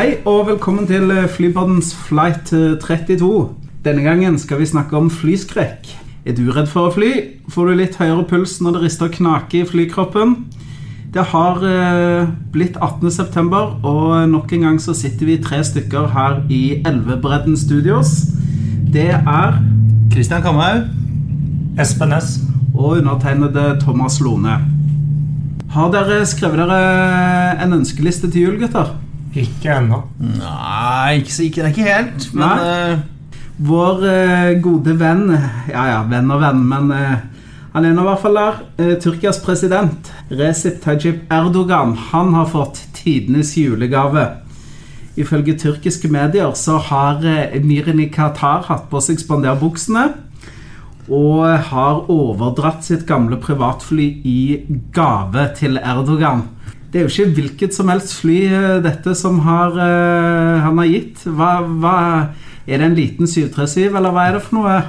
Hei og velkommen til Flypoddens flight 32. Denne gangen skal vi snakke om flyskrekk. Er du redd for å fly? Får du litt høyere puls når det rister og knaker i flykroppen? Det har eh, blitt 18.9, og nok en gang så sitter vi tre stykker her i Elvebredden Studios. Det er Kristian Kamhaug. Espen Næss. og undertegnede Thomas Lone. Har dere skrevet dere en ønskeliste til jul, gutter? Ikke ennå. Nei, ikke, så- ikke, det er ikke helt. Men eh, Vår uh, gode venn Ja, ja, venn og venn, men uh, han er nå i hvert fall der. Eh, Tyrkias president Recep Tayyip Erdogan Han har fått tidenes julegave. Ifølge tyrkiske medier så har eh, emiren i Qatar hatt på seg spanderbuksene og har overdratt sitt gamle privatfly i gave til Erdogan. Det er jo ikke hvilket som helst fly eh, dette som har, eh, han har gitt. Hva, hva, er det en liten 737, eller hva er det for noe?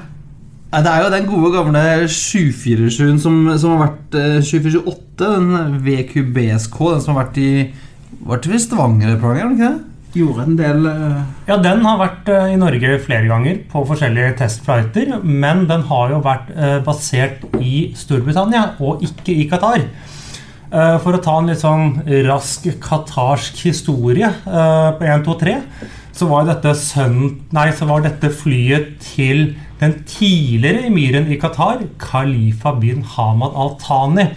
det er jo den gode gamle 747-en som, som har vært eh, 748, den VQBSK, den som har vært i Var det Stavanger et par ganger, var det ikke det? Gjorde en del uh... Ja, Den har vært uh, i Norge flere ganger på forskjellige testflighter. Men den har jo vært uh, basert i Storbritannia og ikke i Qatar. Eh, For å ta en litt sånn rask qatarsk historie eh, på 1, 2, 3, så var dette, søn, nei, så var dette flyet til den tidligere emiren i Qatar, Khalifa bin Hamad al-Thani,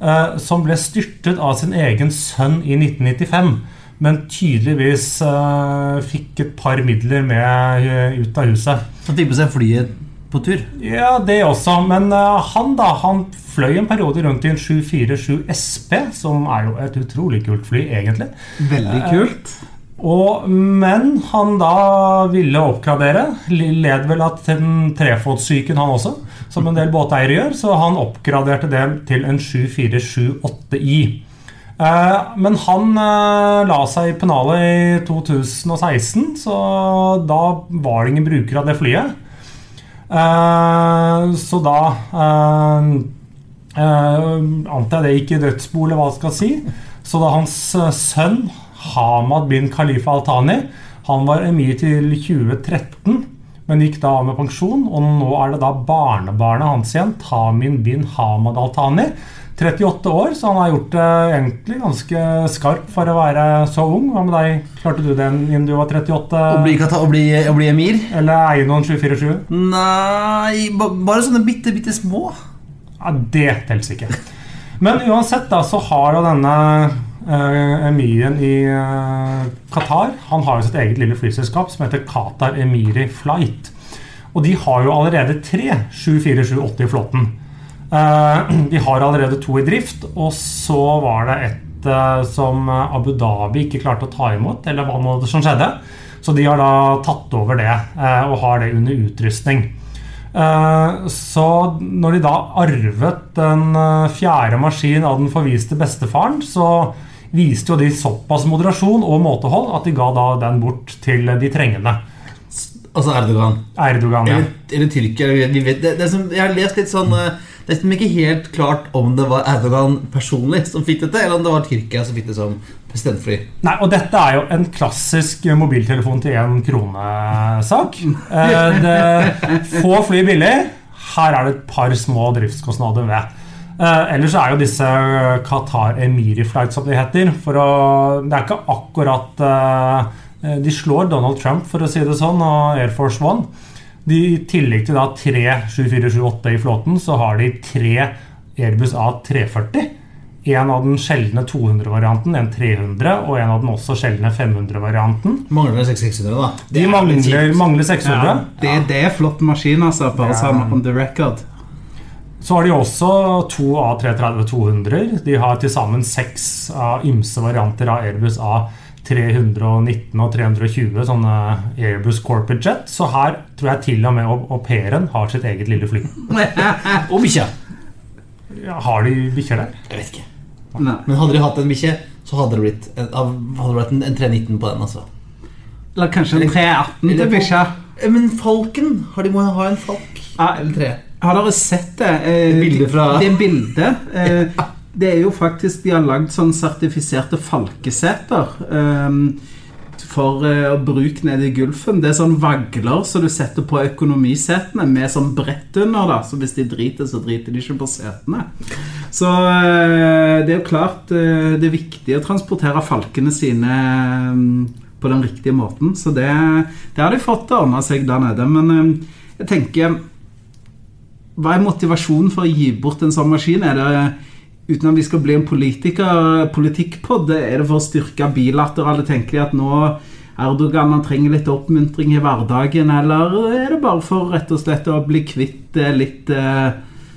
eh, som ble styrtet av sin egen sønn i 1995 men tydeligvis uh, fikk et par midler med uh, ut av huset. Så med seg flyet på tur. Ja, det også. Men uh, han da, han fløy en periode rundt i en 747 SP, som er jo et utrolig kult fly, egentlig. Veldig kult. Og, men han da ville oppgradere. Led vel av den trefotssyken, han også, som en del båteiere gjør. Så han oppgraderte det til en 747-8i. Eh, men han eh, la seg i pennalet i 2016, så da var det ingen bruker av det flyet. Eh, så da eh, eh, antar jeg det gikk i dødsbo, eller hva jeg skal si. Så da hans sønn, Hamad bin Khalifa al-Thani, han var emir til 2013, men gikk da av med pensjon. Og nå er det da barnebarnet hans igjen, Tamin bin Hamad al-Thani. 38 år, så han har gjort det egentlig ganske skarp for å være så ung. Hva med deg? Klarte du det innen du var 38? Å bli, å bli, å bli emir? Eller eie noen 747? Nei, bare sånne bitte, bitte små. Ja, det teller ikke. Men uansett da, så har jo denne uh, emiren i uh, Qatar Han har jo sitt eget lille flyselskap som heter Qatar Emiri Flight. Og de har jo allerede tre 747-8 i flåten. Eh, de har allerede to i drift, og så var det et eh, som Abu Dhabi ikke klarte å ta imot, eller hva nå som skjedde. Så de har da tatt over det eh, og har det under utrustning. Så når de da arvet den fjerde maskinen av den forviste bestefaren, så viste jo de såpass moderasjon og måtehold at de ga da den bort til de trengende. Altså Erdogan. Erdogan, ja. Eller, eller Tyrkia. Vi vet, det, det som, jeg har lest litt sånn eh, Det er liksom ikke helt klart om det var Erdogan personlig som fikk dette, eller om det var Tyrkia som fikk det som presidentfly. Nei, og dette er jo en klassisk mobiltelefon til én krone-sak. Eh, Få fly billig. Her er det et par små driftskostnader ved. Uh, ellers er jo disse Qatar Emiri Flight, som de heter for å, Det er ikke akkurat uh, De slår Donald Trump, for å si det sånn, og Air Force One. De, I tillegg til da tre 7478 i flåten, så har de tre Airbus A340. En av den sjeldne 200-varianten, en 300, og en av den også sjeldne 500-varianten. Mangler det 6600, da. De er mangler, mangler 600. Ja, det, det er flott maskin, altså. Bare Ja. sånn on the record. Så har de også to A330-200. De har til sammen seks av ymse varianter av Airbus 319 og 320 sånne Airbus Corporate Jet. Så her tror jeg til og med au pairen har sitt eget lille fly. Og bikkja. Ja, har de bikkjer der? Jeg vet ikke. Nei. Men hadde de hatt en bikkje, så hadde det blitt en, hadde det blitt en, en 319 på den. altså Eller kanskje en 318 til bikkja. Eh, Men falken? Har de må ha en falk? Ja, Eller tre? Har dere sett det? Eh, Det bildet fra- Det bildet eh, Det er jo faktisk De har lagd sånn sertifiserte falkeseter um, for uh, å bruke nede i Gulfen. Det er sånn vagler som du setter på økonomisetene med sånn brett under. da Så hvis de driter, så driter de ikke på setene. Så uh, det er jo klart uh, det er viktig å transportere falkene sine um, på den riktige måten. Så det, det har de fått til å ordne seg der nede. Men eh, jeg tenker hva er motivasjonen for å gi bort en sånn maskin? Er det uten at vi skal bli en politikkpod, er det for å styrke bilaterale tenkelige at nå Erdogan han trenger litt oppmuntring i hverdagen, eller er det bare for rett og slett å bli kvitt eh, litt eh,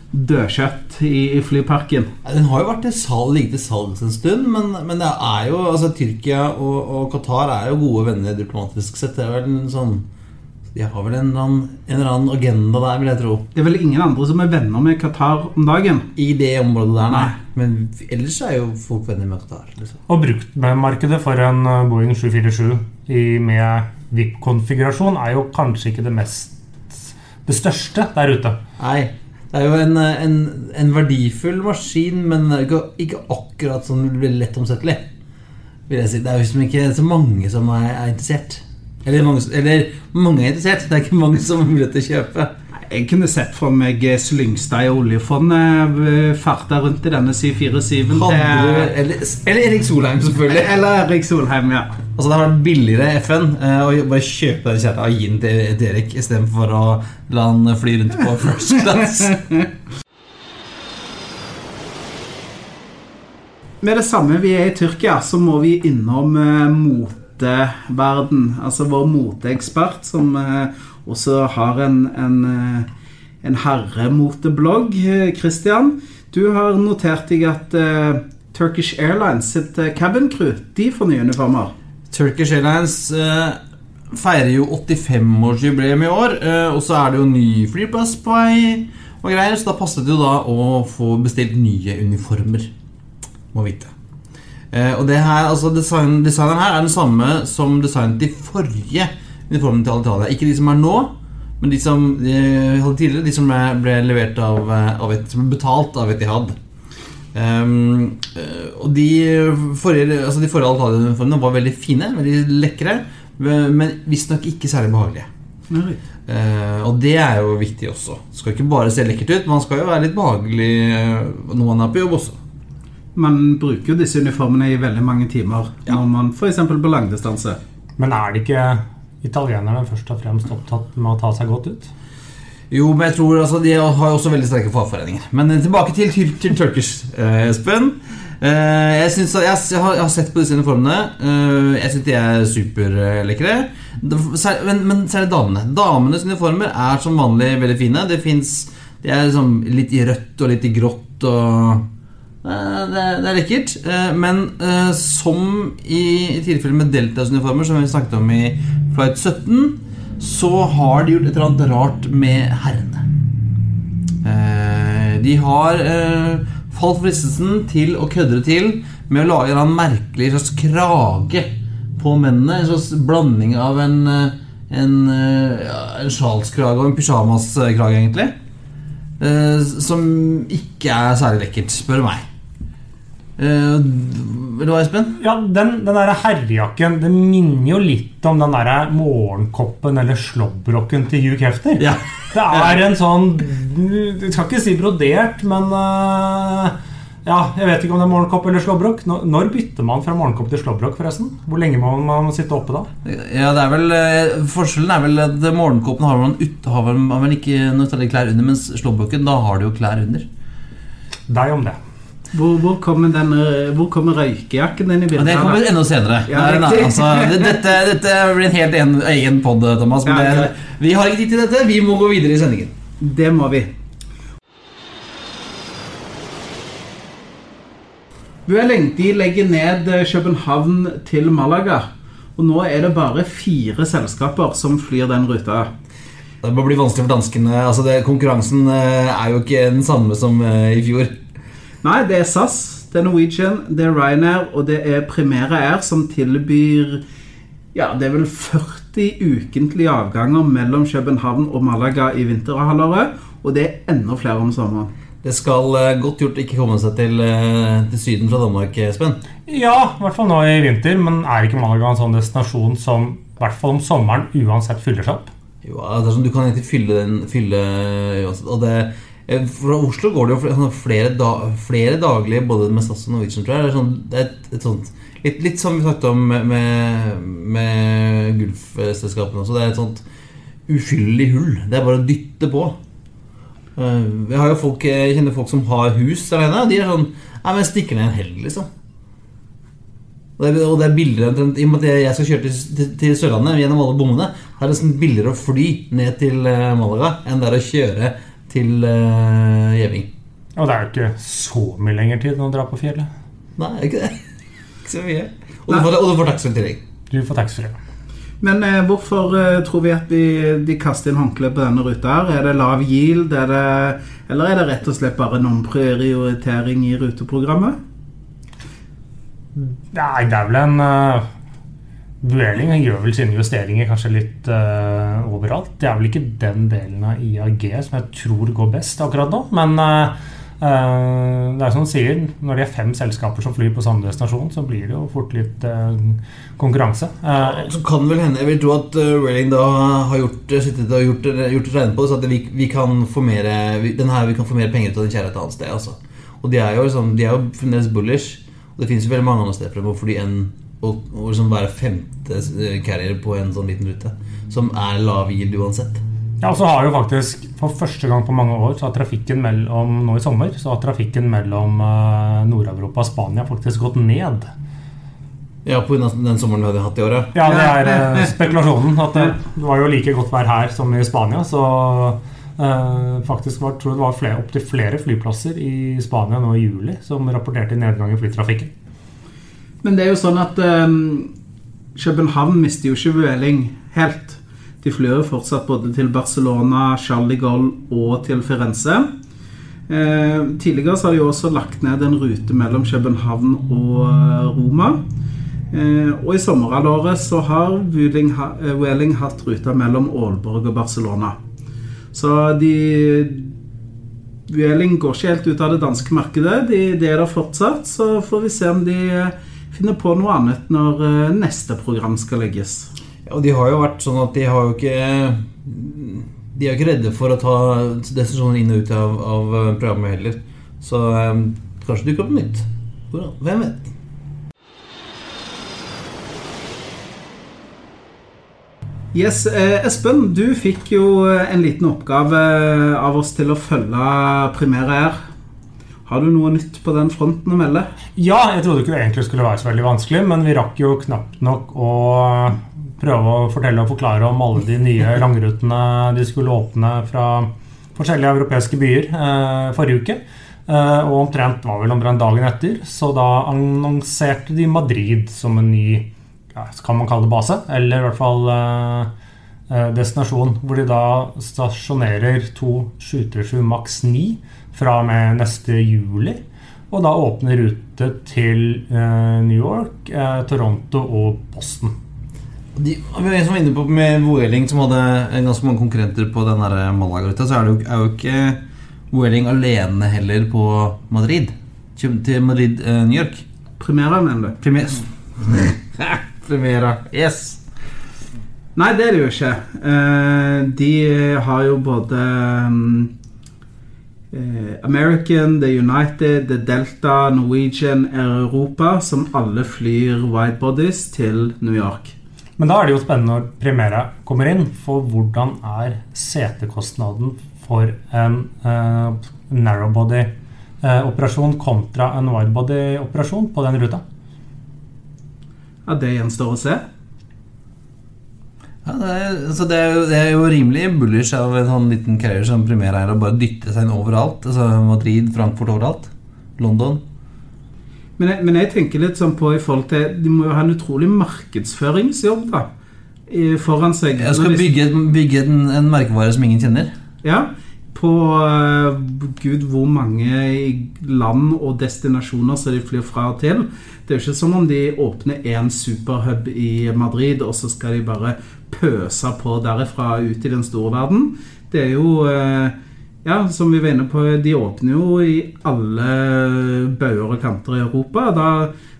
dødkjøtt i, i flyparken? Den har jo vært til salg, ligget til salgs en stund, men, men det er jo altså Tyrkia og, og Qatar er jo gode venner diplomatisk sett. Det er vel en sånn De har vel en eller annen, en eller annen agenda der, vil jeg tro. Det er vel ingen andre som er venner med Qatar om dagen? I det området der, nei. Nei. Men ellers er jo folk venner med Qatar. Liksom. Og bruktmarkedet for en uh, Boeing 747 med VIP-konfigurasjon er jo kanskje ikke det mest det største der ute. Nei. Det er jo en, en, en verdifull maskin, men ikke, ikke akkurat sånn lett omsettelig. Vil jeg si. Det er jo liksom ikke så mange som er, er interessert. Eller mange, eller mange er interessert, det er ikke mange som har mulighet til å kjøpe. Jeg kunne sett for meg eh, Slyngstad i oljefondet eh, farta rundt i denne 747-en Hadde du, til eller, eller Erik Solheim, selvfølgelig. Eller Erik Solheim, ja. Altså Det hadde vært billigere FN eh, å bare kjøpe den kjerra og gi den til, Erik istedenfor å la han fly rundt på first class. Med det samme vi er i Tyrkia, så må vi innom eh, moteverden. Altså vår moteekspert, som eh, også har en, en, eh, en herremoteblogg. Eh, Christian, du har notert deg at eh, Turkish Airlines sitt cabin crew de får nye uniformer. Turkish Airlines eh, feirer jo 85-årsjubileum i år, eh, og så er det jo ny flyplass på vei og greier, så da passet det jo da å få bestilt nye uniformer. Må vite. Eh, og det her, altså design, Designen her er den samme som designet de forrige uniformene til Alitalia. Ikke de som er nå, men de som de hadde tidligere. De som ble, levert av, eh, av et, som ble betalt av Etihad. Um, eh, og de forrige, altså de forrige Alitalia-uniformene var veldig fine, veldig lekre, men visstnok ikke særlig behagelige. Uh, og det er jo viktig også. Det skal ikke bare se lekkert ut, man skal jo være litt behagelig eh, når man er på jobb også. Man bruker jo disse uniformene i veldig mange timer når man f.eks. på langdistanse. Men er det ikke italienerne først og fremst opptatt med å ta seg godt ut? Jo, men jeg tror altså, De har også veldig sterke fagforeninger. Men eh, tilbake til, til, til Turkish, eh, Espen. Eh, jeg, synes, at- jeg, jeg, har, jeg har sett på disse uniformene. Eh, jeg syns de er superlekre. Men, men særlig damene. Damenes uniformer er som vanlig veldig fine. Det fins De er liksom litt i rødt og litt i grått og det, er- det er lekkert. Eh, Men eh, som i, i tilfelle med Deltas uniformer, som vi snakket om i Flight 17 så har de gjort et eller annet rart med herrene. Eh, de har eh, falt fristelsen til å kødde det til med å lage en merkelig slags krage på mennene. En slags blanding av en, eh, en, eh, en sjalskrage og en pysjamaskrage, egentlig. Eh, som ikke er særlig lekkert, spør meg. Eh, vil du ha, Espen? Ja, Den, den der herrejakken Det minner jo litt om den der morgenkoppen eller slåbroken til Hugh Hefter. Ja. Det er en sånn Du skal ikke si brodert, men uh, Ja, jeg vet ikke om det er morgenkopp eller slåbrok. Når, når bytter man fra morgenkopp til slåbrok, forresten? Hvor lenge må man sitte oppe da? Ja, det er vel eh, Forskjellen er vel at morgenkoppen har man ut, har man, har ikke noe særlig klær under, mens slåbroken, da har du jo klær under. Deg om det. Hvor, hvor, kommer den, eh, hvor kommer røykejakken din i bildet? Ja, det kommer enda senere. Ja, Nei, altså, dette, dette blir en helt en, egen pod, Thomas. Men Ja, det, vi har ikke tid til dette. Vi må gå videre i sendingen. Det må vi. Vueling de legger ned eh, København til Malaga. Og nå er det bare fire selskaper som flyr den ruta. Det må bli vanskelig for danskene. Altså det, konkurransen eh, er jo ikke den samme som eh, i fjor. Nei, det er SAS, det er Norwegian, det er Ryanair og det er Primera Air som tilbyr Ja, det er vel 40 ukentlige avganger mellom København og Malaga i vinterhalvåret. Og det er enda flere om sommeren. Det skal eh, godt gjort ikke komme seg til, eh, til Syden fra Danmark, Espen. Ja, i hvert fall nå i vinter, men er ikke Malaga en sånn destinasjon som i hvert fall om sommeren uansett fyller seg opp? Jo, det er sånn, Du kan egentlig fylle den fylle, uansett, og det, eh, Fra Oslo går det jo sånn flere, da, flere daglige både med SAS og Norwegian. tror jeg. Det er, sånn, det er et, et sånt, litt, litt som vi snakket om med, med, med Gulf-selskapene også. Det er et sånt uskyldig hull. Det er bare å dytte på. Eh, Vi har jo folk, jeg kjenner folk som har hus alene. De er sånn Nei, men jeg stikker ned en helg, liksom. Og det, og det er billigere I og med at jeg skal kjøre til, til, til Sørlandet gjennom alle bommene, er det nesten billigere å fly ned til eh, Malaga enn det er å kjøre til uh, Gjeving. Og det er jo ikke så mye lenger tid å dra på fjellet. Nei, er ikke det? Ikke så mye. Og du får, og du får taxfree i tillegg. Du får taxfree. Men eh, hvorfor eh, tror vi at vi, de kaster inn håndkleet på denne ruta? her? Er det lav yield, er det, eller er det rett og slett bare en omprioritering i ruteprogrammet? Nei, det er vel en uh, Vueling gjør vel sine justeringer kanskje litt uh, overalt. Det er vel ikke den delen av IAG som jeg tror går best akkurat nå. Men uh, uh, det er som du sier, når det er fem selskaper som flyr på samme destinasjon, så blir det jo fort litt konkurranse. Uh, Så kan vel hende Jeg vil tro at uh, Railing da har gjort, sittet og gjort, gjort et regn på det, så at vi, vi kan få mer penger ut av den kjære et annet sted. Altså. Og de er jo liksom, de jo fremdeles bullish. Og det finnes jo veldig mange andre steder for å fly en og, og liksom være femte eh, carrier på en sånn liten rute. Som er lav yield uansett. Ja, og så har jo faktisk For første gang på mange år så har trafikken mellom nå i sommer Så har trafikken mellom eh, Nord-Europa og Spania faktisk gått ned. Ja, på den sommeren vi hadde hatt i år, ja. Ja, det er eh, spekulasjonen. At det, var jo like godt vær her som i Spania. Så eh, faktisk var, tror jeg det var opptil flere flyplasser i Spania nå i juli som rapporterte nedgang i flytrafikken. Men det er jo sånn at um, København mister jo ikke Vueling helt. De flyr jo fortsatt både til Barcelona, Charlie Goll og til Firenze. Eh, tidligere så har de også lagt ned en rute mellom København og eh, Roma. Eh, og i sommerhalvåret så har Vueling, eh, Vueling hatt ruta mellom Aalborg og Barcelona. Så de Vueling går ikke helt ut av det danske markedet. De, de er der fortsatt. Så får vi se om de eh, finner på noe annet når eh, neste program skal legges. Ja, Og de har jo vært sånn at de har jo ikke De er jo ikke redde for å ta desisjoner inn og ut av, av programmet heller. Så um, kanskje dukker opp noe nytt. Hvem vet? Yes, eh, Espen, du fikk jo eh, en liten oppgave av oss til å følge primæret Air. Har du noe nytt på den fronten å melde? Ja, jeg trodde ikke det egentlig skulle være så veldig vanskelig, men vi rakk jo knapt nok å prøve å fortelle og forklare om alle de nye langrutene de skulle åpne fra forskjellige europeiske byer eh, forrige uke. Eh, og omtrent var vel omtrent dagen etter, så da annonserte de Madrid som en ny ja, kan man kalle det base, eller i hvert fall eh, eh, destinasjon, hvor de da stasjonerer to 737 maks 9 fra og med neste juli. Og da åpner rute til eh, New York, eh, Toronto og Boston. De, vi var en som var inne på med Vueling, som hadde ganske mange konkurrenter på den Malaga-ruta. Så er, det jo, er jo ikke Vueling alene heller på Madrid. Til Madrid, eh, New York. Primera, mener du? Primera. Primera. Yes. Nei, det er det jo ikke. Eh, de har jo både eh, American, The United, The Delta, Norwegian, Air Europa, som alle flyr widebodies til New York. Men da er det jo spennende når Primera kommer inn, for hvordan er setekostnaden for en eh, narrowbody-operasjon kontra en widebody-operasjon på den ruta? Ja, Det gjenstår å se. Ja, det, er, altså det, er jo, det er jo rimelig bullish av en sånn liten carrier som Primera er å bare dytte seg inn overalt. Altså Madrid, Frankfurt, overalt. London. Men jeg, men jeg tenker litt sånn på i forhold til De må jo ha en utrolig markedsføringsjobb da i- foran seg. Jeg skal bygge, bygge en, en merkevare som ingen kjenner. Ja, på uh, gud hvor mange land og destinasjoner som de flyr fra og til. Det er jo ikke som om de åpner én superhub i Madrid, og så skal de bare pøse på derifra ut i den store verden. Det er jo eh, Ja, som vi var inne på, de åpner jo i alle bauger og kanter i Europa. Da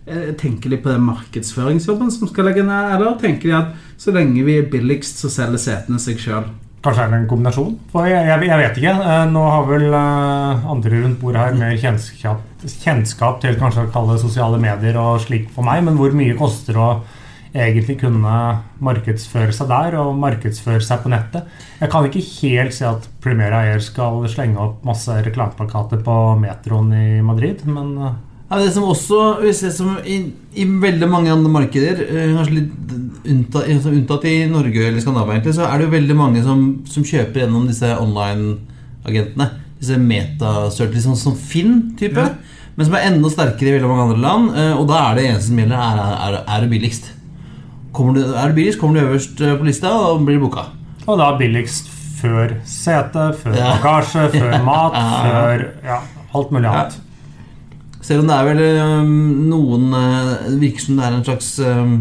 eh, tenker de på den markedsføringsjobben som skal legge ned, eller tenker de at så lenge vi er billigst, så selger setene seg sjøl? Kanskje er det en kombinasjon? Jeg, jeg, jeg vet ikke. Eh, Nå har vel andre rundt bordet her mer kjennskap, kjennskap til kanskje å kalle det sosiale medier og slik for meg, men hvor mye koster å egentlig kunne markedsføre seg der og markedsføre seg på nettet? Jeg kan ikke helt se at Primera Air skal slenge opp masse reklameplakater på metroen i Madrid, men eh, Ja, det som også vi ser som i, i veldig mange andre markeder, eh, kanskje litt unntatt, unntatt i Norge eller Skandinavia, egentlig, så er det jo veldig mange som, som kjøper gjennom disse online-agentene. Disse meta-search, liksom som Finn-type. Ja. Men som er enda sterkere i veldig mange andre land. eh, Og da er det eneste som gjelder, er, er, er det billigst. Kommer du, er det billigst, kommer du øverst eh, på lista og blir booka. Og da billigst før sete, før Ja. bagasje, før mat, Ja. før ja, alt mulig Ja. annet. Selv om det er vel um, noen øh, Det virker som det er en slags um,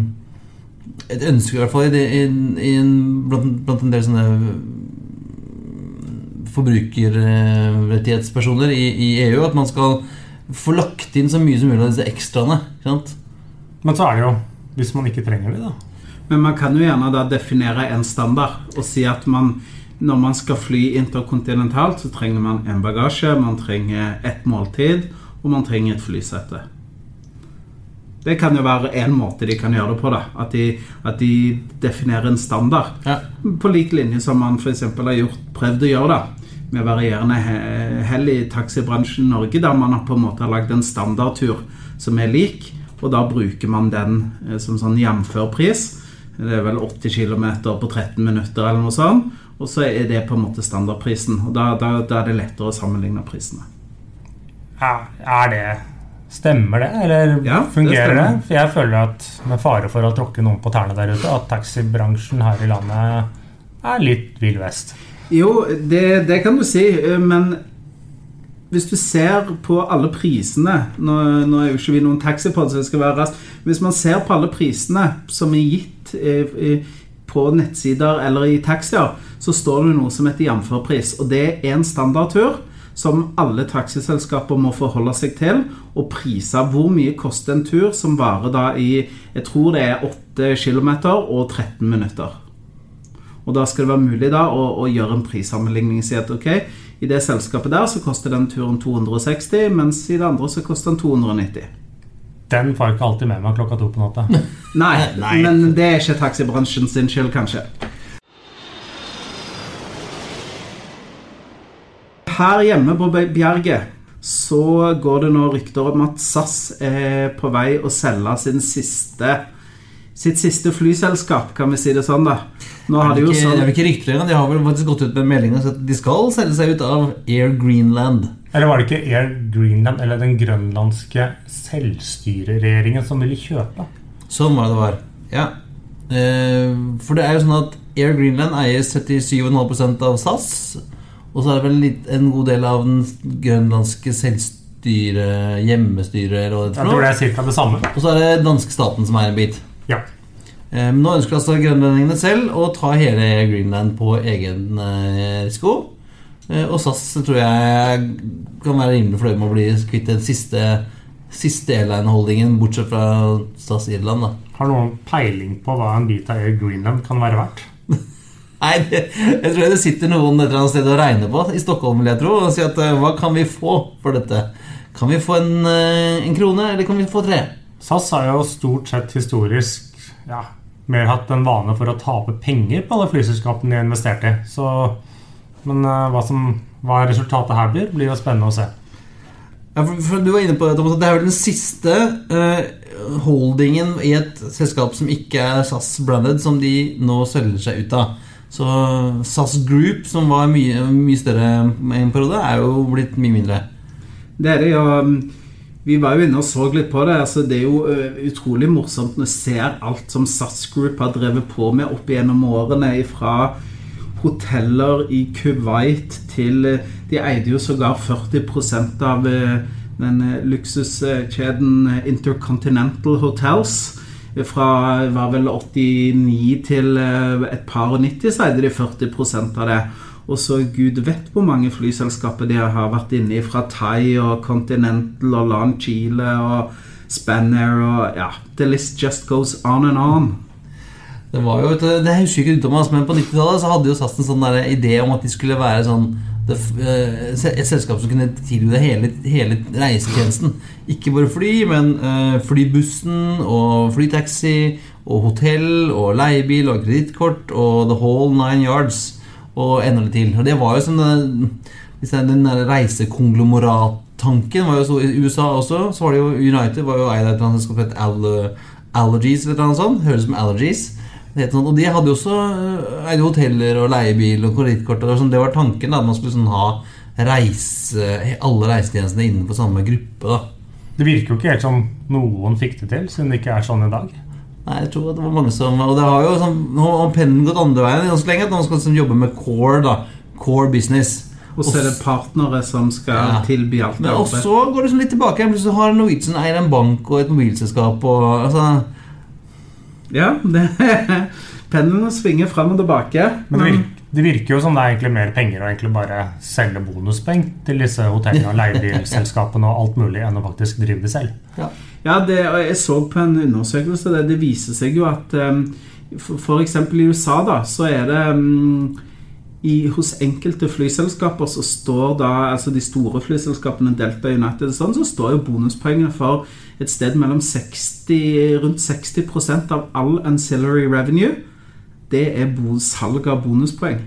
Et ønske i hvert fall i, i, i en, blant, blant en del sånne øhm, forbrukerrettighetspersoner i, i EU at man skal få lagt inn så mye som mulig av disse ekstraene. Men så er det jo hvis man ikke trenger det, da. Men man kan jo gjerne da definere en standard og si at man når man skal fly interkontinentalt, så trenger man en bagasje, man trenger et måltid, og man trenger et flysete. Det kan jo være én måte de kan gjøre det på. da At de, at de definerer en standard. Ja. På lik linje som man f.eks. har gjort, prøvd å gjøre det med varierende he- hell i taxibransjen i Norge, der man har på en måte har lagd en standardtur som er lik, og da bruker man den eh, som sånn jevnførpris. Det er vel 80 km på 13 minutter eller noe sånt. Og så er det på en måte standardprisen. Og da, da, da er det lettere å sammenligne prisene. Er, er det Stemmer det, eller Ja, fungerer det? det? For jeg føler at med fare for å tråkke noen på tærne der ute, at taxibransjen her i landet er litt vill vest. Jo, det, det kan du si, men hvis du ser på alle prisene Nå, nå er jo ikke vi noen taxipod, så det skal være raskt. Hvis man ser på alle prisene som er gitt eh, eh, på nettsider eller i taxier, så står det noe som heter jamførpris. Og det er en standardtur som alle taxiselskaper må forholde seg til, og prise hvor mye koster en tur som varer da i Jeg tror det er 8 km og 13 minutter. Og da skal det være mulig da å, å gjøre en prissammenligning si at ok, i det selskapet der så koster den turen 260, mens i det andre så koster den 290. Den får jeg ikke alltid med meg klokka to på natta. Nei, Nei. men det er ikke taxibransjen sin skyld, kanskje. Her hjemme på Bjerget så går det nå rykter om at SAS er på vei å selge sin siste, sitt siste flyselskap, kan vi si det sånn, da. Nå har de jo sånn det er vel ikke rykter engang. De har vel faktisk gått ut med melding og sagt at de skal selge seg ut av Air Greenland. Eller var det ikke Air Greenland eller den grønlandske selvstyreregjeringen som ville kjøpe? Sånn var det det var. Ja. Eh, for det er jo sånn at Air Greenland eier 37,5% av SAS. Og så er det vel litt, en god del av den grønlandske selvstyre... Det Jeg tror det er ca. det samme. Og så er det danske staten som eier en bit. Ja. Eh, nå ønsker altså grønlendingene selv å ta hele Air Greenland på egen eh, risiko. Eh, Og SAS tror jeg kan være rimelig fornøyd med å bli kvitt den siste, siste airline-holdingen, bortsett fra SAS Irland. da Har noen peiling på hva en bit av Air Greenland kan være verdt? Nei, det, jeg tror det sitter noen et eller annet sted og regner på i Stockholm vil jeg tro, og sier at eh, hva kan vi få for dette? Kan vi få en, eh, en krone, eller kan vi få tre? SAS har jo stort sett historisk ja, mer hatt en vane for å tape penger på alle flyselskapene de har investert i. Så, men uh, hva, som, hva resultatet her blir, blir jo spennende å se. Ja, for, for Du var inne på det, Thomas, det er vel den siste uh, holdingen i et selskap som ikke er SAS-branded, som de nå selger seg ut av. Så SAS Group, som var mye, mye større en periode, er jo blitt mye mindre. Det er det um, vi var jo inne og så litt på det. altså Det er jo utrolig morsomt når du ser alt som SAS Group har drevet på med opp gjennom årene. Fra hoteller i Kuwait til De eide jo sågar 40 av ø, den luksuskjeden Intercontinental Hotels. Fra var vel 89 til et par og 90, så eide de 40% av det. Og så gud vet hvor mange flyselskaper de har vært inne i, fra Thai og Continental og Lan Chile og Spanair og Ja, the list just goes on and on. Det var jo et, det husker ikke ut om oss, men på 90-tallet så hadde jo SAS en sånn der idé om at de skulle være sånn det, eh, et selskap som kunne tilby deg hele, hele reisetjenesten. Ikke bare fly, men uh, flybussen og flytaxi og hotell og leiebil og kredittkort og the whole nine yards og enda litt til. Og det var jo som er Den reisekonglomerat-tanken var jo så i USA også. Så var det jo United var jo eid av et eller annet som het Allergies eller noe sånt. Høres ut som Allergies. Det sånn, og de hadde jo også eh, eide hoteller og leiebil og kredittkort. sånn. Det var tanken da, at man skulle sånn ha reise, alle reisetjenestene innenfor samme gruppe. da Det virker jo ikke helt som noen fikk det til, siden det ikke er sånn i dag. Nei, jeg tror at det var mange som Og det har jo sånn, nå har pennen gått andre veien ganske lenge. At man skal sånn, jobbe med core da Core business. Og så er det partnere som skal Ja. tilby alt Men det også går det sånn litt tilbake. Plutselig har Norwegian eier en bank og et mobilselskap. Og, altså, Ja, det Pendelen svinger fram og tilbake. Men det virker, det virker jo som det er egentlig mer penger å egentlig bare selge bonuspeng til disse hotellene og leiebilselskapene og alt mulig, enn å faktisk drive det selv. ja. Ja, det, og jeg så på en undersøkelse det, det viser seg jo at um, eksempel i USA da, så er det um, i, Hos enkelte flyselskaper så står da Altså de store flyselskapene Delta United sånn, så står jo bonuspoengene for et sted mellom 60, rundt 60% av all ancillary revenue. Det er salg av bonuspoeng.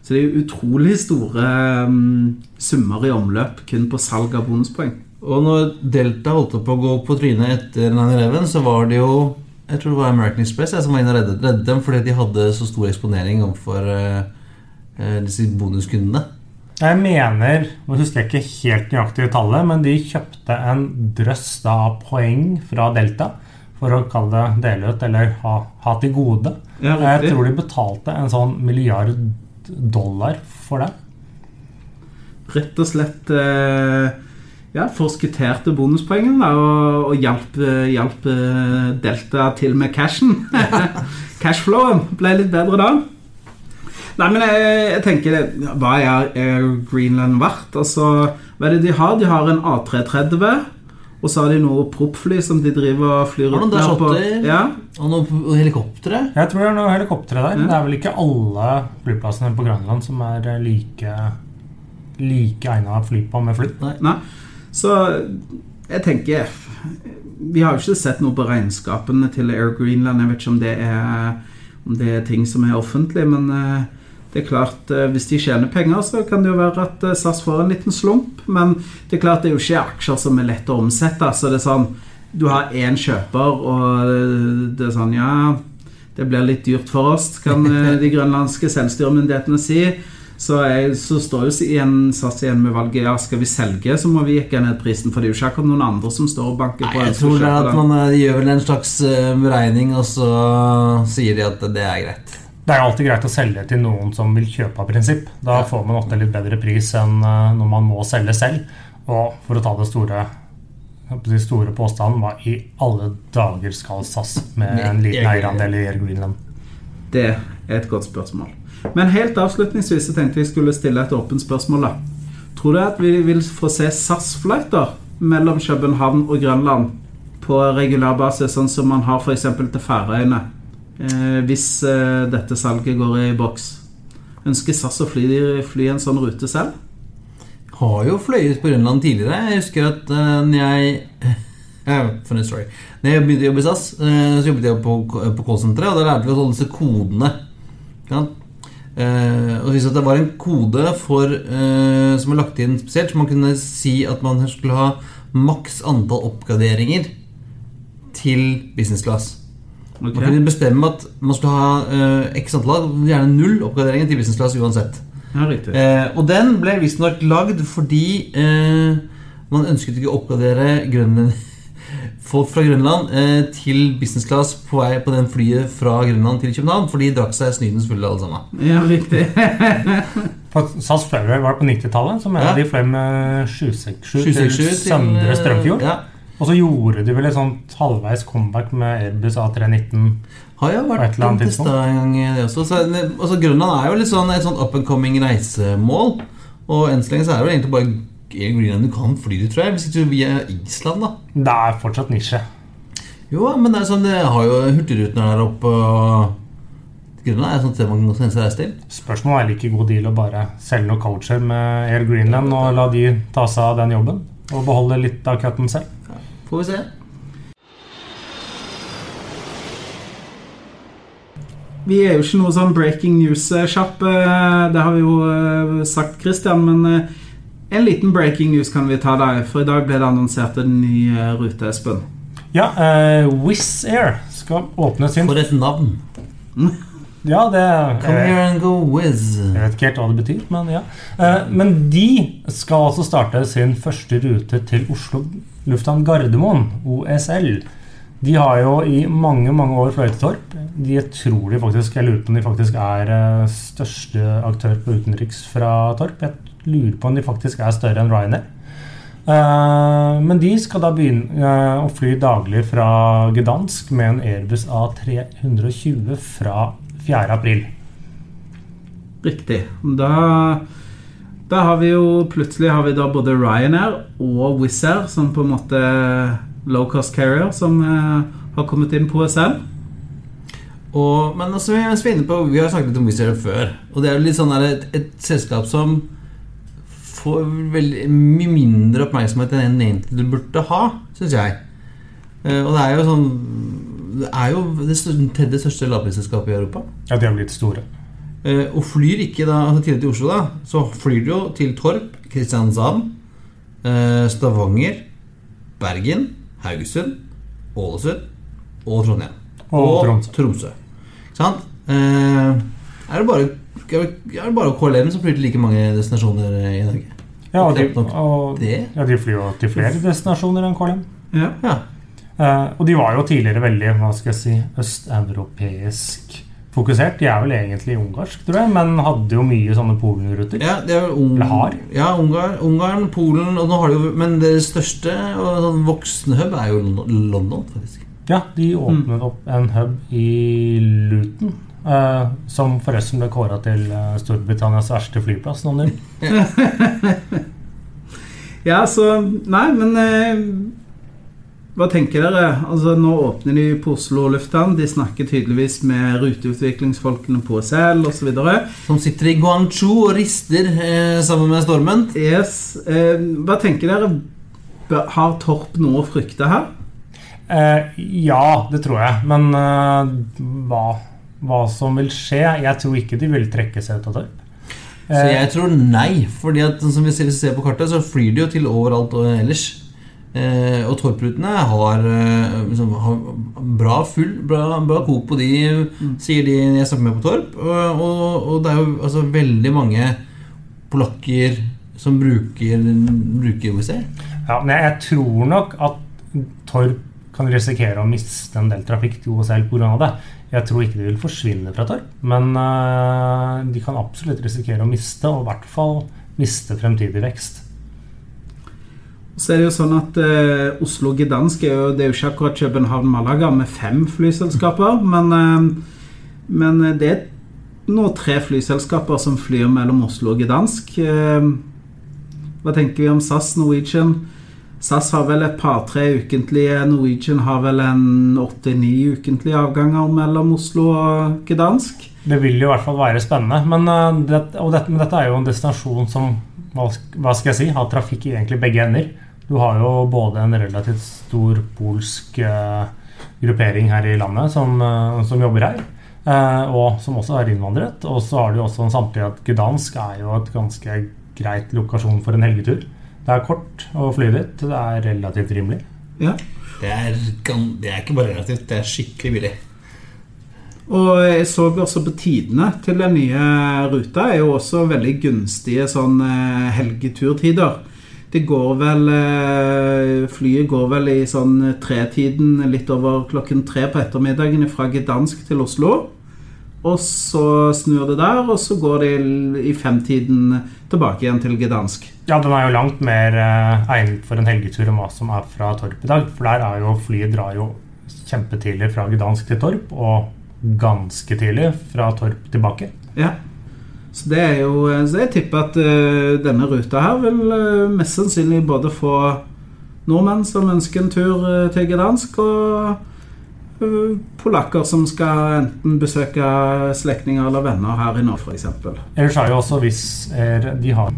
Så det er utrolig store um, summer i omløp kun på salg av bonuspoeng. Og når Delta holdt på å gå på trynet etter 9-11, så var det jo Jeg tror det var American Express jeg, som var inne og reddet, reddet dem fordi de hadde så stor eksponering overfor uh, disse bonuskundene. Jeg mener, nå husker jeg ikke helt nøyaktig tallet, men de kjøpte en drøss av poeng fra Delta for å kalle det dele ut, eller ha, ha til gode. Ja, jeg tror de betalte en sånn milliard dollar for det. rett og slett eh, ja, forskutterte bonuspoengene og, og hjalp, eh, hjalp eh, Delta til med cashen. Cashflowen ble litt bedre da. Nei, men jeg, jeg tenker Hva er Air Greenland verdt? Altså, hva er det de har? De har en A330, og så har de noe proppfly som de driver og flyr rundt der på. Ja, Og noen helikoptre. Jeg tror det er noe helikoptre der. Ja. Det er vel ikke alle flyplassene på Grønland som er eh, like like egna å fly på med fly. Nei. Så jeg tenker Vi har jo ikke sett noe på regnskapene til Air Greenland. Jeg vet ikke om det er, om det er ting som er offentlig, men eh, det er klart eh, hvis de tjener penger, så kan det jo være at eh, SAS får en liten slump. Men det er klart det er jo ikke aksjer som er lett å omsette. Så det er sånn Du har én kjøper, og det er sånn Ja, det blir litt dyrt for oss, kan eh, de grønlandske selvstyremyndighetene si. Så, jeg, så står jo igjen SAS igjen med valget Ja, skal vi selge, så må vi jekke ned prisen. For det er jo ikke akkurat noen andre som står og banker Nei, på. jeg tror det er at man eh, gjør vel en slags eh, beregning, og så sier de at det er greit. Det er alltid greit å selge til noen som vil kjøpe av prinsipp. Da får man ofte litt bedre pris enn eh, når man må selge selv. Og for å ta det store de store påstanden hva i alle dager skal SAS med en liten eierandel i Air Greenland? Det er et godt spørsmål. Men helt avslutningsvis så tenkte jeg skulle stille et åpent spørsmål. da. Tror du at vi vil få se SAS-flighter mellom København og Grønland på regulær basis, sånn som man har f.eks. til Færøyene, hvis eh, dette salget går i boks? Ønsker SAS å fly, fly en sånn rute selv? Har jo fløyet på Grønland tidligere. Jeg husker at uh, når jeg eh, Funny story. Når jeg begynte å jobbe i SAS, eh, så jobbet jeg på, på callsenteret, og da lærte vi oss alle disse kodene. Ja. Eh, og det var en kode for, uh, som var lagt inn spesielt, så man kunne si at man skulle ha maks antall oppgraderinger til business class. Man kunne bestemme at man skulle ha eh, x antall, gjerne null oppgraderinger til business class uansett. Ja, riktig. Eh, og den ble visstnok lagd fordi eh, Man ønsket ikke å oppgradere Grønland, folk fra Grønland eh, til business class på vei på den flyet fra Grønland til København, for de drakk seg snydens fulle alle sammen. Ja, riktig. SAS Flyway var det på 90-tallet, så mener Ja. de fløy med 767 til 767 Søndre Strømfjord. Ja. Og så gjorde de vel et sånt halvveis comeback med Airbus A319. Har jo På et vært annet testa en gang, det også. Så, altså, Grønland er jo litt sånn et sånn up and coming reisemål. Og enn så lenge så er det vel egentlig bare Air Greenland du kan fly dit, tror jeg. Hvis ikke du via Island, da. Det er fortsatt nisje. Jo, men det er sånn, det har jo Hurtigruten der oppe. og Grønland er et sånt sted man kan reise til. Spørsmålet er like god deal å bare selge noen coacher med Air Greenland og la de ta seg av den jobben. Og beholde litt av cutten selv. Får vi se. Vi er jo ikke noe sånn breaking news-sjapp, det har vi jo eh, sagt, Christian. Men eh, en liten breaking news kan vi ta der, for i dag ble det annonsert en ny eh, rute, Espen. Ja, uh, Wizz Air skal åpne sin For et navn. Ja, det Come here and go Wizz. jeg vet ikke helt hva det betyr, men ja. Uh, men de skal altså starte sin første rute til Oslo lufthavn Gardermoen, OSL. De har jo i mange mange år fløyet til Torp. De tror de faktisk, Jeg lurer på om de faktisk er eh, største aktør på utenriks fra Torp. Jeg lurer på om de faktisk er større enn Ryanair. Eh, men de skal da begynne eh, å fly daglig fra Gdansk med en Airbus A320 fra 4. april. Riktig. Da, da har vi jo plutselig har vi da både Ryanair og Wizz Air som på en måte low cost carrier som eh, har kommet inn på SM. Og, men altså, vi, er inne på, vi har snakket litt om Wizz Air før. Og det er jo litt sånn der, et, et selskap som får veldig mye mindre oppmerksomhet enn den egentlig du burde ha, syns jeg. Eh, og det er jo sånn Det er jo det tredje største lavprisselskapet i Europa. Ja, de har blitt store. Eh, og flyr ikke da altså tidligere til Oslo, da, så flyr du jo til Torp, Kristiansand, eh, Stavanger, Bergen, Haugesund, Ålesund og Trondheim. Og Tromsø. Tromsø. Ikke sant? Eh, er det bare er det bare KLM som flyr til like mange destinasjoner i Norge? Ja, og de, og, ja, de flyr jo til flere destinasjoner enn KLM. Ja. Ja. Eh, og de var jo tidligere veldig hva skal jeg si, østeuropeisk fokusert. De er vel egentlig ungarsk, tror jeg, men hadde jo mye sånne Polen-ruter. Ja, det er vel Eller har. Ja, Ungarn, Ungarn, Polen og nå har de jo, Men det største og sånn voksne hub er jo London, faktisk. Ja, de åpnet opp en hub i Luton. Uh, som forresten ble kåra til uh, Storbritannias verste flyplass. Noen år. Ja, så Nei, men eh, hva tenker dere? Altså, Nå åpner de på Oslo lufthavn. De snakker tydeligvis med ruteutviklingsfolkene på Sel osv. Som sitter i Guangzhou og rister eh, sammen med stormen. Yes. Eh, hva tenker dere? Har Torp noe å frykte her? Eh, ja, det tror jeg. Men eh, hva, hva som vil skje Jeg tror ikke de vil trekke seg ut av Torp. Så Eh, jeg tror nei. Fordi at som vi ser, hvis vi ser på kartet, så flyr de jo til overalt og ellers. Eh, og Torp-rutene har, eh, liksom, har bra full Bra, bra kok på de, sier de jeg snakker med på Torp. Og, og, og det er jo altså, veldig mange polakker som bruker, bruker OEC. Ja, men jeg, tror nok at Torp kan risikere å miste en del trafikk til OSL pga. det. Jeg tror ikke de vil forsvinne fra Torp, men eh, de kan absolutt risikere å miste, og i hvert fall miste fremtidig vekst. Så er det jo sånn at eh, Oslo Gdansk er jo, det er jo ikke akkurat København-Malaga med fem flyselskaper, men, eh, men det er nå tre flyselskaper som flyr mellom Oslo og Gdansk. Eh, hva tenker vi om SAS, Norwegian? SAS har vel et par-tre ukentlige. Norwegian har vel en åtte-ni ukentlige avganger mellom Oslo og Gdansk. Det vil jo i hvert fall være spennende. Men, eh, det, dette, men dette er jo en destinasjon som hva skal jeg si, har trafikk i egentlig begge ender. Du har jo både en relativt stor polsk eh, gruppering her i landet som, eh, som jobber her, eh, og som også er innvandret. Og så har du jo også samtidig at Gdansk er jo et ganske greit lokasjon for en helgetur. Det er kort å fly dit. Det er relativt rimelig. Ja. Det er, det er ikke bare relativt, det er skikkelig billig. Og jeg så også på tidene til den nye ruta er jo også veldig gunstige sånn helgeturtider. Det går vel eh, Flyet går vel i sånn tretiden litt over klokken tre på ettermiddagen fra Gdansk til Oslo. Og så snur det der, og så går det i- femtiden tilbake igjen til Gdansk. Ja, den er jo langt mer eh, egnet for en helgetur enn hva som er fra Torp i dag. For der er jo flyet drar jo kjempetidlig fra Gdansk til Torp, og ganske tidlig fra Torp tilbake. Ja. Så det er jo Så jeg tipper at uh, denne ruta her vil uh, mest sannsynlig både få nordmenn som ønsker en tur uh, til Gdansk, og polakker som skal enten besøke slektninger eller venner her i Norge, f.eks. Ellers er jo også hvis er, de har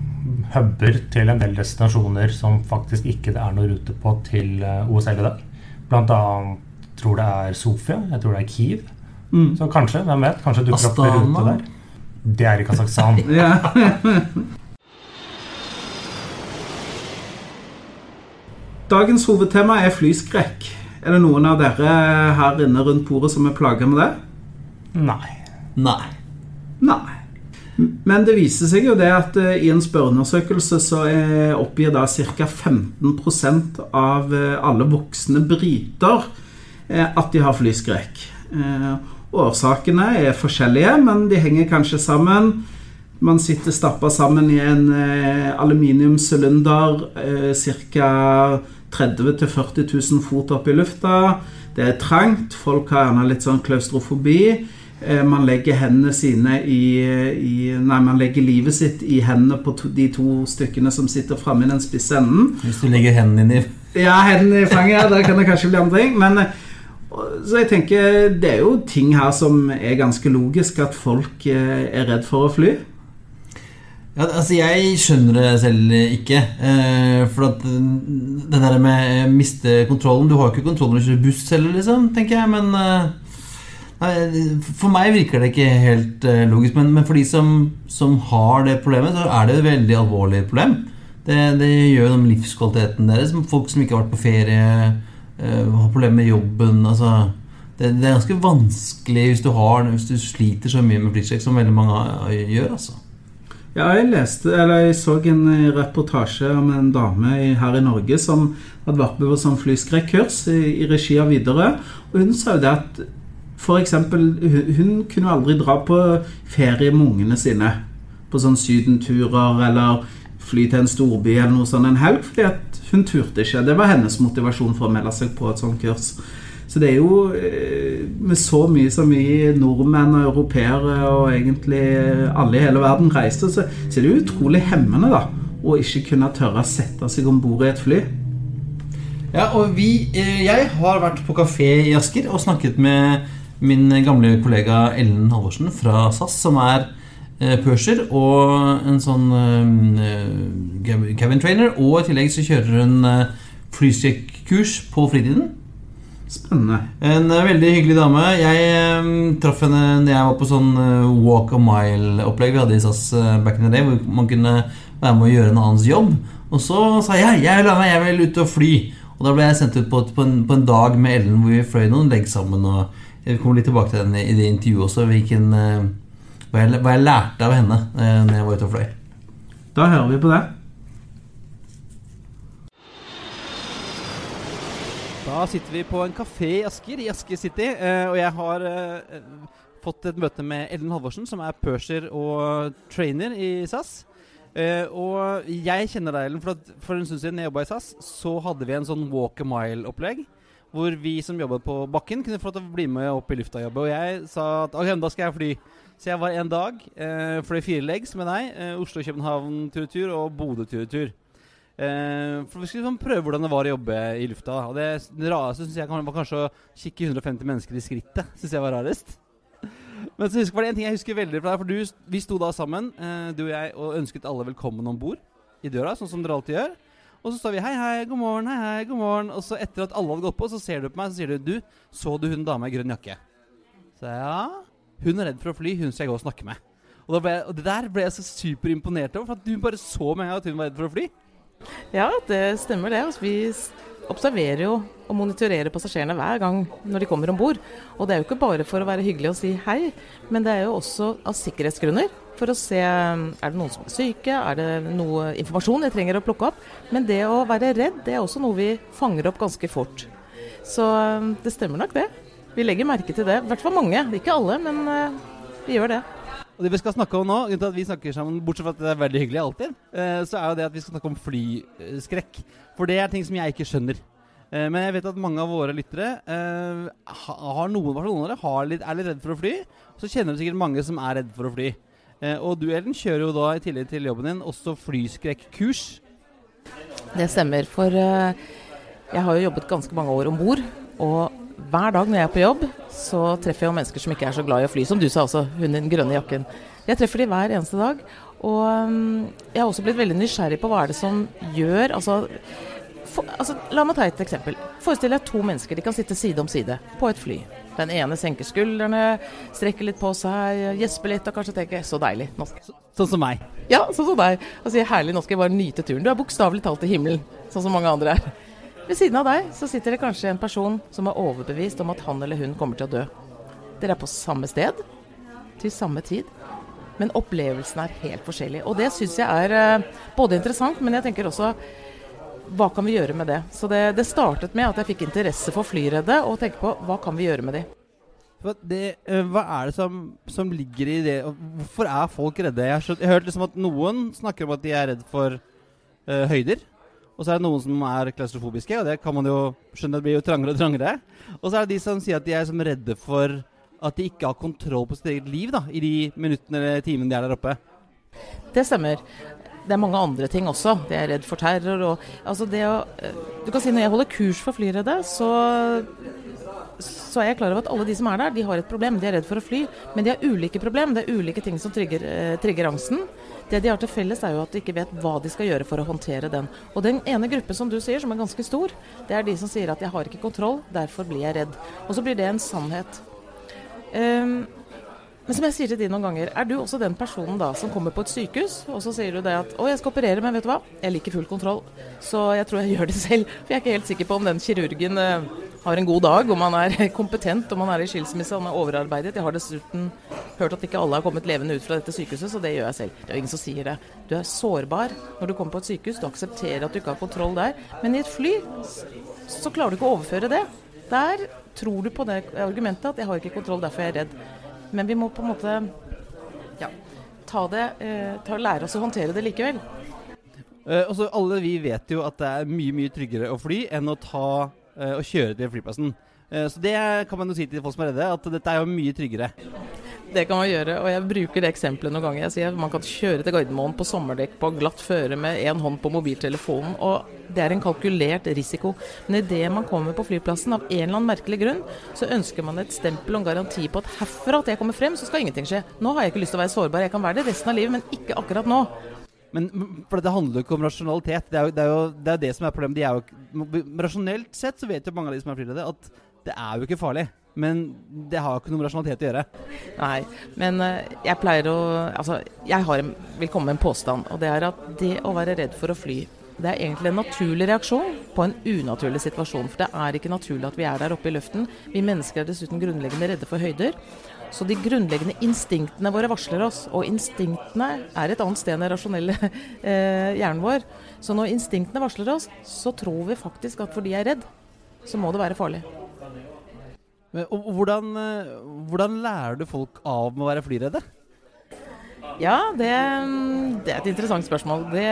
huber til en del destinasjoner som faktisk ikke det er noe rute på til OSL i dag. Blant annet tror det er Sofia, jeg tror det er Kiev. Mm. Så kanskje, hvem vet, kanskje dukker opp en rute der. Det er i Kasakhstan. Ja. Dagens hovedtema er flyskrekk. Er det noen av dere her inne rundt bordet som er plaga med det? Nei. Nei. Nei. Men det viser seg jo det at eh, i en spørreundersøkelse så eh, oppgir da ca. 15 av eh, alle voksne briter at de har flyskrekk. Eh, Årsakene er forskjellige, men de henger kanskje sammen. Man sitter stappa sammen i en eh, aluminiumsylinder eh, ca. 30 000-40 000 fot opp i lufta. Det er trangt. Folk har gjerne litt sånn klaustrofobi. Eh, Man legger hendene sine i, i Nei, man legger livet sitt i hendene på to, de to stykkene som sitter framme i den spisse enden. Hvis du legger hendene dine i Ja, hendene i fanget, der kan det kanskje bli andre ting. Men eh, så jeg tenker det er jo ting her som er ganske logisk, at folk eh, er redd for å fly. Ja, altså Jeg skjønner det selv ikke. Eh, for at eh, det der med å miste kontrollen Du har jo ikke kontroll når du kjører buss heller, liksom, tenker jeg. Men nei, For meg virker det ikke helt logisk. Men, men for de som, som har det problemet, så er det et veldig alvorlig problem. Det, det gjør noe med livskvaliteten deres. Folk som ikke har vært på ferie, har problemer med jobben. Altså, det, det er ganske vanskelig hvis du, har, hvis du sliter så mye med flyskrekk som veldig mange gjør. altså Ja, jeg leste, eller jeg så en eh, reportasje om en dame her i Norge som hadde vært med på sånn flyskrekkurs i, i regi av Widerøe. Og hun sa jo det at eksempel, hun, hun kunne aldri dra på ferie med ungene sine. På sånn sydenturer eller fly til en storby eller noe sånt en helg. Fordi at hun turte ikke. Det var hennes motivasjon for å melde seg på et sånt kurs. Så det er jo eh, med så mye som vi nordmenn og europeere og egentlig alle i hele verden reiste, så, så er det jo utrolig hemmende da å ikke kunne tørre å sette seg om bord i et fly. Ja, og vi, eh, Jeg har vært på kafé i Asker og snakket med min gamle kollega Ellen Halvorsen fra SAS, som er eh, og en sånn eh, cabin trainer. Og i tillegg så kjører hun eh, flystrekkurs på fritiden. Spennende. En veldig hyggelig dame. Jeg traff henne når jeg var på sånn walk a mile-opplegg vi hadde i SAS back in the day, hvor man kunne være med å gjøre en annens jobb. Og så sa jeg jeg vil jeg vil ut og fly. Og da ble jeg sendt ut på, på, en, på en dag med Ellen hvor vi fløy noen legg sammen. Og jeg kommer litt tilbake til den i det intervjuet også, hvilken, hva, jeg, hva jeg lærte av henne eh, når jeg var ute og fløy. Da hører vi på det. Da sitter vi på en kafé i Asker, i Asker City, eh, og jeg har eh, fått et møte med Ellen Halvorsen, som er purser og trainer i SAS. Eh, og jeg kjenner deg, Ellen, for at for en stund siden jeg jobba i SAS, så hadde vi en sånn walk a mile-opplegg. Hvor vi som jobbet på bakken, kunne få lov til å bli med opp i lufta og jobbe. Og jeg sa at ok, da skal jeg fly. Så jeg var en dag, eh, fløy fire legs med deg. Eh, Oslo-København tur-tur og Bodø-tur-tur. Eh, for Vi skulle sånn prøve hvordan det var å jobbe i lufta. da. Og Det, rareste synes jeg var kanskje å kikke 150 mennesker i skrittet. Synes jeg var rarest. Men så husker, var det en ting jeg husker veldig fra deg. For du, Vi sto da sammen, eh, du og jeg, og ønsket alle velkommen om bord i døra, sånn som dere alltid gjør. Og så sa vi hei, hei, god morgen, hei, hei, god morgen. Og så etter at alle hadde gått på, så ser du på meg så sier du du, så du hun dama i grønn jakke? Så ja. Hun er redd for å fly, hun skal jeg gå og snakke med. Og, ble, og det der ble jeg så superimponert over, for at du bare så med en gang at hun var redd for å fly. Ja, det stemmer det. Altså, vi observerer jo og monitorerer passasjerene hver gang når de kommer om bord. Og det er jo ikke bare for å være hyggelig og si hei, men det er jo også av sikkerhetsgrunner. For å se er det noen som er syke, er det noe informasjon jeg trenger å plukke opp. Men det å være redd, det er også noe vi fanger opp ganske fort. Så eh, det stemmer nok det. Vi legger merke til det. I hvert fall mange. Ikke alle, men eh, vi gjør det. Og det vi skal snakke om nå, grunnen til at vi snakker sammen, bortsett fra at det er veldig hyggelig alltid, eh, så er jo det at vi skal snakke om flyskrekk. For det er ting som jeg ikke skjønner. Eh, Men jeg vet at mange av våre lyttere eh, har noen, i noen av dere har litt, er litt redd for å fly. Så kjenner du sikkert mange som er redd for å fly. Eh, Og du Ellen kjører jo da i tillegg til jobben din også flyskrekkurs. Det stemmer. For jeg har jo jobbet ganske mange år om bord. Og hver dag når jeg er på jobb, så treffer jeg jo mennesker som ikke er så glad i å fly. Som du sa også, hun i den grønne jakken. Jeg treffer de hver eneste dag. Og mm, jeg har også blitt veldig nysgjerrig på hva er det som gjør altså, for, altså La meg ta et eksempel. Forestill deg to mennesker. De kan sitte side om side på et fly. Den ene senker skuldrene, strekker litt på seg, gjesper litt og kanskje tenker 'så deilig'. Nå Sånn som meg. ja, sånn som deg. Og sier herlig, nå skal jeg bare nyte turen. Du er bokstavelig talt i himmelen, sånn som mange andre er. Ved siden av deg så sitter det kanskje en person som er overbevist om at han eller hun kommer til å dø. Dere er på samme sted, til samme tid, men opplevelsen er helt forskjellig. Og det syns jeg er eh, både interessant, men jeg tenker også hva kan vi gjøre med det? Så det, det startet med at jeg fikk interesse for flyredde, og tenke på hva kan vi gjøre med de? Hva, det, eh, hva er det som, som ligger i det? Hvorfor er folk redde? Jeg har, skjønt, jeg har hørt liksom at noen snakker om at de er redd for uh, høyder. Og så er det noen som er klaustrofobiske, og det kan man jo skjønne det blir jo trangere og trangere. Og så er det de som sier at de er som redde for at de ikke har kontroll på sitt eget liv da, i de minuttene eller timene de er der oppe. Det stemmer. Det er mange andre ting også. De er redd for terror og altså det å eh, Du kan si når jeg holder kurs for flyredde, så så er jeg klar over at alle de som er der, de har et problem. De er redd for å fly, men de har ulike problem. Det er ulike ting som trigger, eh, trigger angsten. Det de har til felles, er jo at de ikke vet hva de skal gjøre for å håndtere den. Og den ene gruppen som du sier, som er ganske stor, det er de som sier at 'jeg har ikke kontroll, derfor blir jeg redd'. Og så blir det en sannhet. Ehm, men som jeg sier til de noen ganger, er du også den personen da som kommer på et sykehus, og så sier du det at 'Å, jeg skal operere, men vet du hva, jeg liker full kontroll', så jeg tror jeg gjør det selv'. For jeg er ikke helt sikker på om den kirurgen eh, har en god dag, om han er kompetent, om han er i skilsmisse, om han er overarbeidet. Jeg har dessuten hørt at ikke alle har kommet levende ut fra dette sykehuset, så det gjør jeg selv. Det er jo ingen som sier det. Du er sårbar når du kommer på et sykehus, du aksepterer at du ikke har kontroll der. Men i et fly så klarer du ikke å overføre det. Der tror du på det argumentet at 'jeg har ikke kontroll, derfor er jeg redd'. Men vi må på en måte ja, ta det, eh, ta, lære oss å håndtere det likevel. Eh, også alle vi vet jo at det er mye mye tryggere å fly enn å ta eh, og kjøre til flyplassen. Eh, så det kan man jo si til folk som er redde, at dette er jo mye tryggere. Det kan man gjøre, og jeg bruker det eksempelet noen ganger. Jeg sier at Man kan kjøre til Gardermoen på sommerdekk på glatt føre med én hånd på mobiltelefonen, og det er en kalkulert risiko. Men idet man kommer på flyplassen, av en eller annen merkelig grunn, så ønsker man et stempel og en garanti på at herfra til jeg kommer frem, så skal ingenting skje. Nå har jeg ikke lyst til å være sårbar, jeg kan være det resten av livet, men ikke akkurat nå. Men for det handler jo ikke om rasjonalitet. Det er jo det, er jo, det, er det som er problemet. De er jo, rasjonelt sett så vet jo mange av de som er flyredde, at det er jo ikke farlig. Men det har ikke noe med rasjonalitet å gjøre. Nei, men eh, jeg pleier å Altså, jeg har vil komme med en påstand, og det er at det å være redd for å fly det er egentlig en naturlig reaksjon på en unaturlig situasjon. For det er ikke naturlig at vi er der oppe i luften. Vi mennesker er dessuten grunnleggende redde for høyder. Så de grunnleggende instinktene våre varsler oss. Og instinktene er et annet sted enn den rasjonelle eh, hjernen vår. Så når instinktene varsler oss, så tror vi faktisk at fordi jeg er redd, så må det være farlig. Men, og, og hvordan, eh, hvordan lærer du folk av med å være flyredde? Ja, det, det er et interessant spørsmål. Det,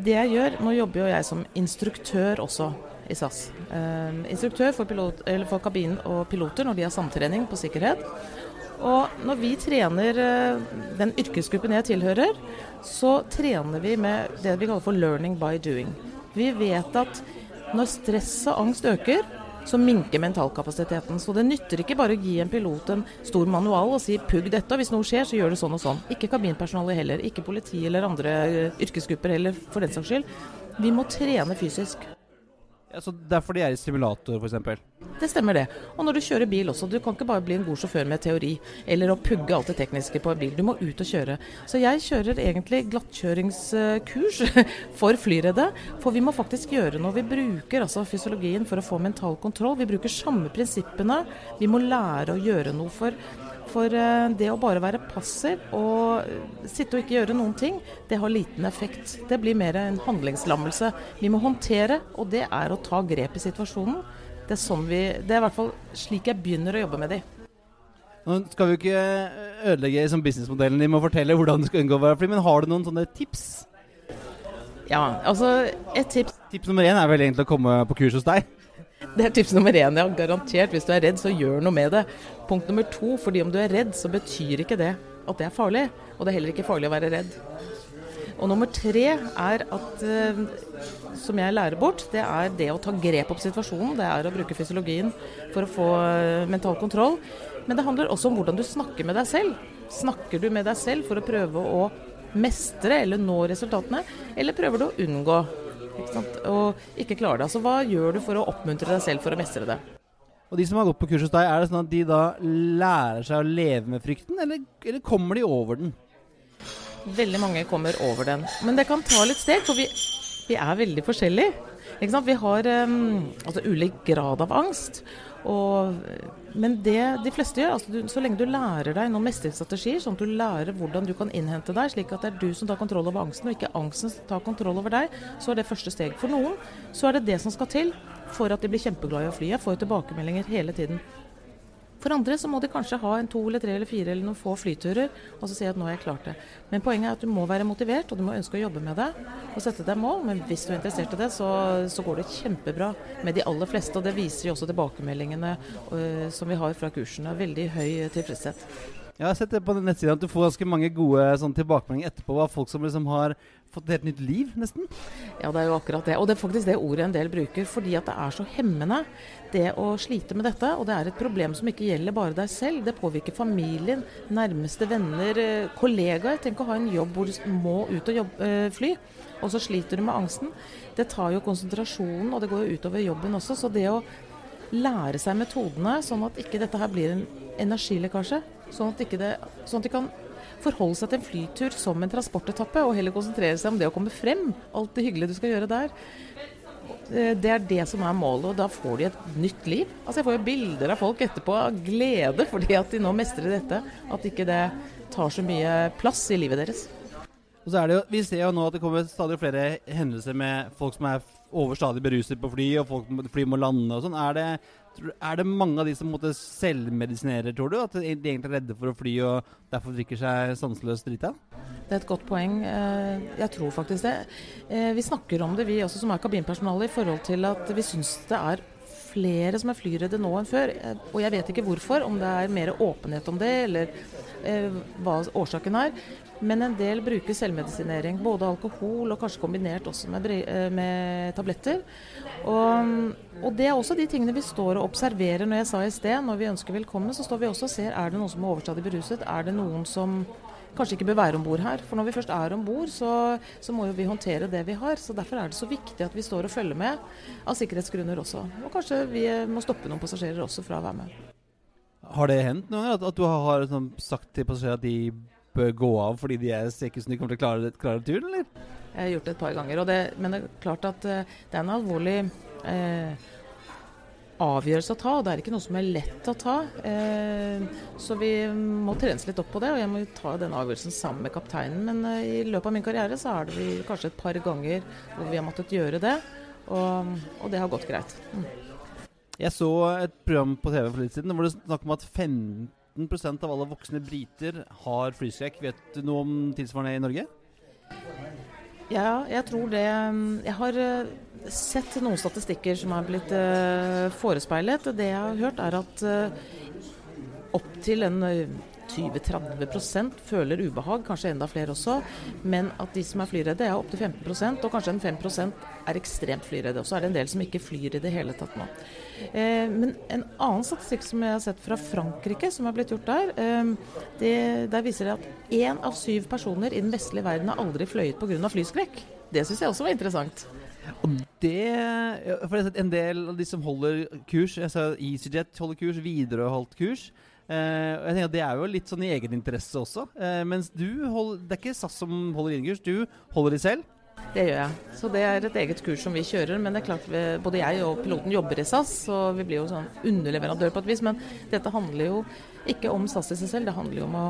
det jeg gjør Nå jobber jo jeg som instruktør også i SAS. Eh, instruktør for, pilot, for kabinen og piloter når de har samtrening på sikkerhet. Og når vi trener eh, den yrkesgruppen jeg tilhører, så trener vi med det vi kaller for 'learning by doing'. Vi vet at når stress og angst øker, så minker mentalkapasiteten. Så det nytter ikke bare å gi en pilot en stor manual og si 'pugg dette', hvis noe skjer, så gjør det sånn og sånn. Ikke kabinpersonalet heller. Ikke politi eller andre eh, yrkesgrupper heller, for den saks skyld. Vi må trene fysisk. Ja, så Det er fordi jeg er i simulator, f.eks. Det stemmer det. Og når du kjører bil også. Du kan ikke bare bli en god sjåfør med teori, eller å pugge alt det tekniske på en bil. Du må ut og kjøre. Så jeg kjører egentlig glattkjøringskurs for flyredde. For vi må faktisk gjøre noe. Vi bruker altså fysiologien for å få mental kontroll. Vi bruker samme prinsippene. Vi må lære å gjøre noe for For eh, det å bare være passiv og eh, sitte og ikke gjøre noen ting, det har liten effekt. Det blir mer en handlingslammelse. Vi må håndtere, og det er å ta grep i situasjonen. Det er, sånn vi, det er i hvert fall slik jeg begynner å jobbe med de. Nå skal vi jo ikke ødelegge som businessmodellen din med å fortelle hvordan du skal unngå å være fly, men har du noen sånne tips? Ja, altså et tips Tips nummer én er vel egentlig å komme på kurs hos deg. Det er tips nummer én. Ja, garantert. Hvis du er redd, så gjør noe med det. Punkt nummer to, fordi om du er redd, så betyr ikke det at det er farlig. Og det er heller ikke farlig å være redd. Og nummer tre er at eh, som jeg lærer bort, det er det å ta grep opp situasjonen. Det er å bruke fysiologien for å få eh, mental kontroll. Men det handler også om hvordan du snakker med deg selv. Snakker du med deg selv for å prøve å mestre eller nå resultatene, eller prøver du å unngå ikke og ikke klare det? Altså, hva gjør du for å oppmuntre deg selv for å mestre det? Og de som har gått på kurs hos deg, er det sånn at de da lærer seg å leve med frykten, eller, eller kommer de over den? Veldig mange kommer over den. Men det kan ta litt steg, for vi, vi er veldig forskjellige. Vi har um, altså ulik grad av angst. Og, men det de fleste gjør, altså du, så lenge du lærer deg noen mestringsstrategier, sånn at du lærer hvordan du kan innhente deg, slik at det er du som tar kontroll over angsten, og ikke angsten som tar kontroll over deg, så er det første steg. For noen så er det det som skal til for at de blir kjempeglade i å fly. Jeg får jo tilbakemeldinger hele tiden. For andre så må de kanskje ha en to eller tre eller fire eller noen få flyturer og så si at nå har jeg klart det. Men poenget er at du må være motivert, og du må ønske å jobbe med det og sette deg mål. Men hvis du er interessert i det, så, så går det kjempebra med de aller fleste. Og det viser jo også tilbakemeldingene uh, som vi har fra kursene. Veldig høy tilfredshet. Jeg har sett det på nettsiden at du får ganske mange gode sånn, tilbakemeldinger etterpå av folk som liksom har fått et helt nytt liv, nesten. Ja, det er jo akkurat det. Og det er faktisk det ordet en del bruker, fordi at det er så hemmende, det å slite med dette. Og det er et problem som ikke gjelder bare deg selv. Det påvirker familien, nærmeste venner, eh, kollegaer. Tenk å ha en jobb hvor du må ut og jobbe, øh, fly, og så sliter du med angsten. Det tar jo konsentrasjonen, og det går jo utover jobben også. Så det å lære seg metodene, sånn at ikke dette her blir en energilekkasje. Sånn at, det, sånn at de kan forholde seg til en flytur som en transportetappe, og heller konsentrere seg om det å komme frem. Alt det hyggelige du skal gjøre der. Eh, det er det som er målet, og da får de et nytt liv. Altså Jeg får jo bilder av folk etterpå av glede fordi at de nå mestrer dette. At ikke det tar så mye plass i livet deres. Og så er det jo, Vi ser jo nå at det kommer stadig flere hendelser med folk som er over stadig beruset på fly, og folk, fly må lande og sånn. Er det, er det mange av de som måtte selvmedisinerer, tror du? At de egentlig er redde for å fly og derfor drikker seg sanseløst drita? Det er et godt poeng. Eh, jeg tror faktisk det. Eh, vi snakker om det, vi også som er kabinpersonale, i forhold til at vi syns det er flere som er flyredde nå enn før. Eh, og jeg vet ikke hvorfor, om det er mer åpenhet om det, eller hva årsaken er. Men en del bruker selvmedisinering, både alkohol og kanskje kombinert også med, med tabletter. Og, og, det er også de tingene vi står og observerer når jeg sa i sted, når vi ønsker velkommen, så står vi også og ser er det noen som er overstadig beruset. Er det noen som kanskje ikke bør være om bord her. For når vi først er om bord, så, så, må jo vi håndtere det vi har. Så derfor er det så viktig at vi står og følger med, av sikkerhetsgrunner også. Og kanskje vi må stoppe noen passasjerer også fra å være med. Har det hendt noen ganger at, at du har sånn, sagt til passasjerer at de bør gå av fordi de er ikke som de kommer til å klare, klare turen, eller? Jeg har gjort det et par ganger, det, men det er klart at uh, det er en alvorlig eh, avgjørelse å ta, og det er ikke noe som er lett å ta. Eh, så vi må trenes litt opp på det, og jeg må ta den avgjørelsen sammen med kapteinen. Men eh, i løpet av min karriere så er det vi kanskje et par ganger hvor vi har måttet gjøre det, og, og det har gått greit. Mm. Jeg så et program på TV for litt siden hvor det snakk om at 15 av alle voksne briter har flyskrekk. Vet du noe om tilsvarende i Norge? Ja, jeg tror det Jeg har eh, sett noen statistikker som er blitt uh, forespeilet. Det jeg har hørt, er at uh, opptil en 20-30% føler ubehag, kanskje enda flere også. Men at de som er flyredde, er opptil 15% og kanskje en 5% er ekstremt flyredde. Og så er det en del som ikke flyr i det hele tatt nå. Eh, men en annen statistikk som jeg har sett fra Frankrike, som er blitt gjort der, eh, det, der viser det at én av syv personer i den vestlige verden har aldri fløyet pga. flyskrekk. Det syns jeg også var interessant. Og det For jeg har sett en del av de som holder kurs, jeg sa EasyJet holder kurs, Widerøe holdt kurs. Uh, jeg tenker at Det er jo litt sånn i egeninteresse også. Uh, mens du holder, Det er ikke SAS som holder inn kurs, du holder de selv. Det gjør jeg. Så det er et eget kurs som vi kjører. Men det er klart vi, både jeg og piloten jobber i SAS, så vi blir jo sånn underleverandør på et vis. Men dette handler jo ikke om SAS i seg selv, det handler jo om å,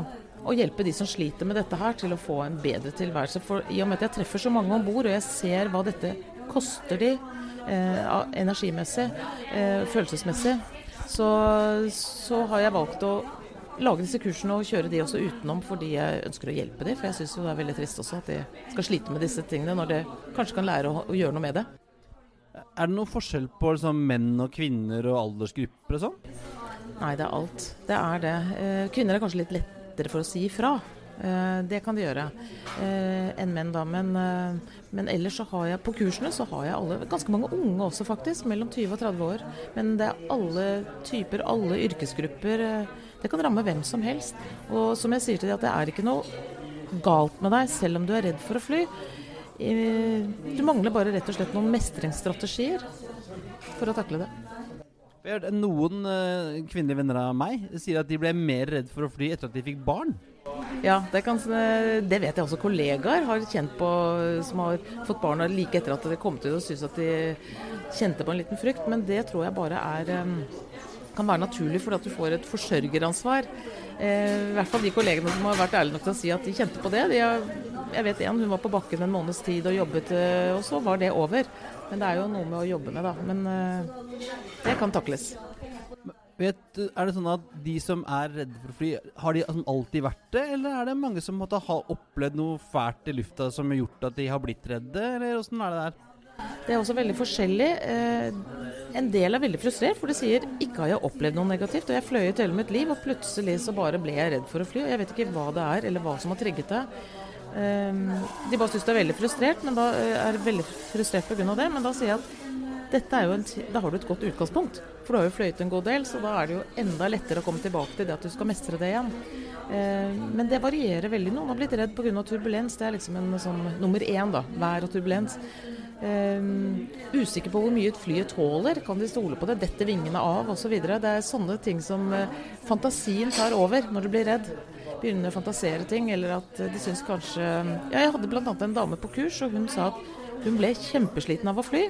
å hjelpe de som sliter med dette her, til å få en bedre tilværelse. For i og med at jeg treffer så mange om bord, og jeg ser hva dette koster de eh, energimessig, eh, følelsesmessig, så, så har jeg valgt å lage disse kursene og kjøre de også utenom fordi jeg ønsker å hjelpe dem. For jeg syns det er veldig trist også at de skal slite med disse tingene, når de kanskje kan lære å, å gjøre noe med det. Er det noen forskjell på liksom, menn og kvinner og aldersgrupper og sånn? Nei, det er alt. Det er det. Eh, kvinner er kanskje litt lettere for å si ifra. Eh, det kan de gjøre. Eh, enn menn, da. Men, men, ellers så har jeg på kursene så har jeg alle, ganske mange unge også, faktisk. Mellom 20 og 30 år. Men det er alle typer, alle yrkesgrupper. Eh, det kan ramme hvem som helst. Og som jeg sier til deg, at det er ikke noe galt med deg selv om du er redd for å fly. Du mangler bare rett og slett noen mestringsstrategier for å takle det. Noen uh, kvinnelige venner av meg sier at de ble mer redd for å fly etter at de fikk barn. Ja, det, kan, det vet jeg også kollegaer har kjent på som har fått barna like etter at de kom til og syns at de kjente på en liten frykt. Men det tror jeg bare er kan være naturlig fordi at du får et forsørgeransvar. Eh, I hvert fall de kollegene som har vært ærlige nok til å si at de kjente på det. De har, jeg vet en, hun var på bakken en måneds tid og jobbet, eh, og så var det over. Men det er jo noe med å jobbe med, da. Men eh, det kan takles. Vet, er det sånn at De som er redde for å fly, har de altså alltid vært det? Eller er det mange som måtte ha opplevd noe fælt i lufta som har gjort at de har blitt redde? Eller åssen er det der? Det er også veldig forskjellig. Eh, en del er veldig frustrert, for de sier ikke har jeg opplevd noe negativt. Og jeg fløy hele mitt liv, og plutselig så bare ble jeg redd for å fly. Og jeg vet ikke hva det er, eller hva som har trigget det. Eh, de bare syns det er veldig frustrert, men da eh, er veldig frustrert pga. det. Men da sier jeg at dette er jo en, da har du et godt utgangspunkt. For du har jo fløyet en god del, så da er det jo enda lettere å komme tilbake til det at du skal mestre det igjen. men det varierer veldig. Noen har blitt redd pga. turbulens. Det er liksom en sånn nummer én, da. Vær og turbulens. Eh, usikker på hvor mye et flyet tåler. Kan de stole på det? Detter vingene av? Osv. Det er sånne ting som eh, fantasien tar over når du blir redd. Begynner å fantasere ting, eller at de syns kanskje Ja, jeg hadde bl.a. en dame på kurs, og hun sa at hun ble kjempesliten av å fly.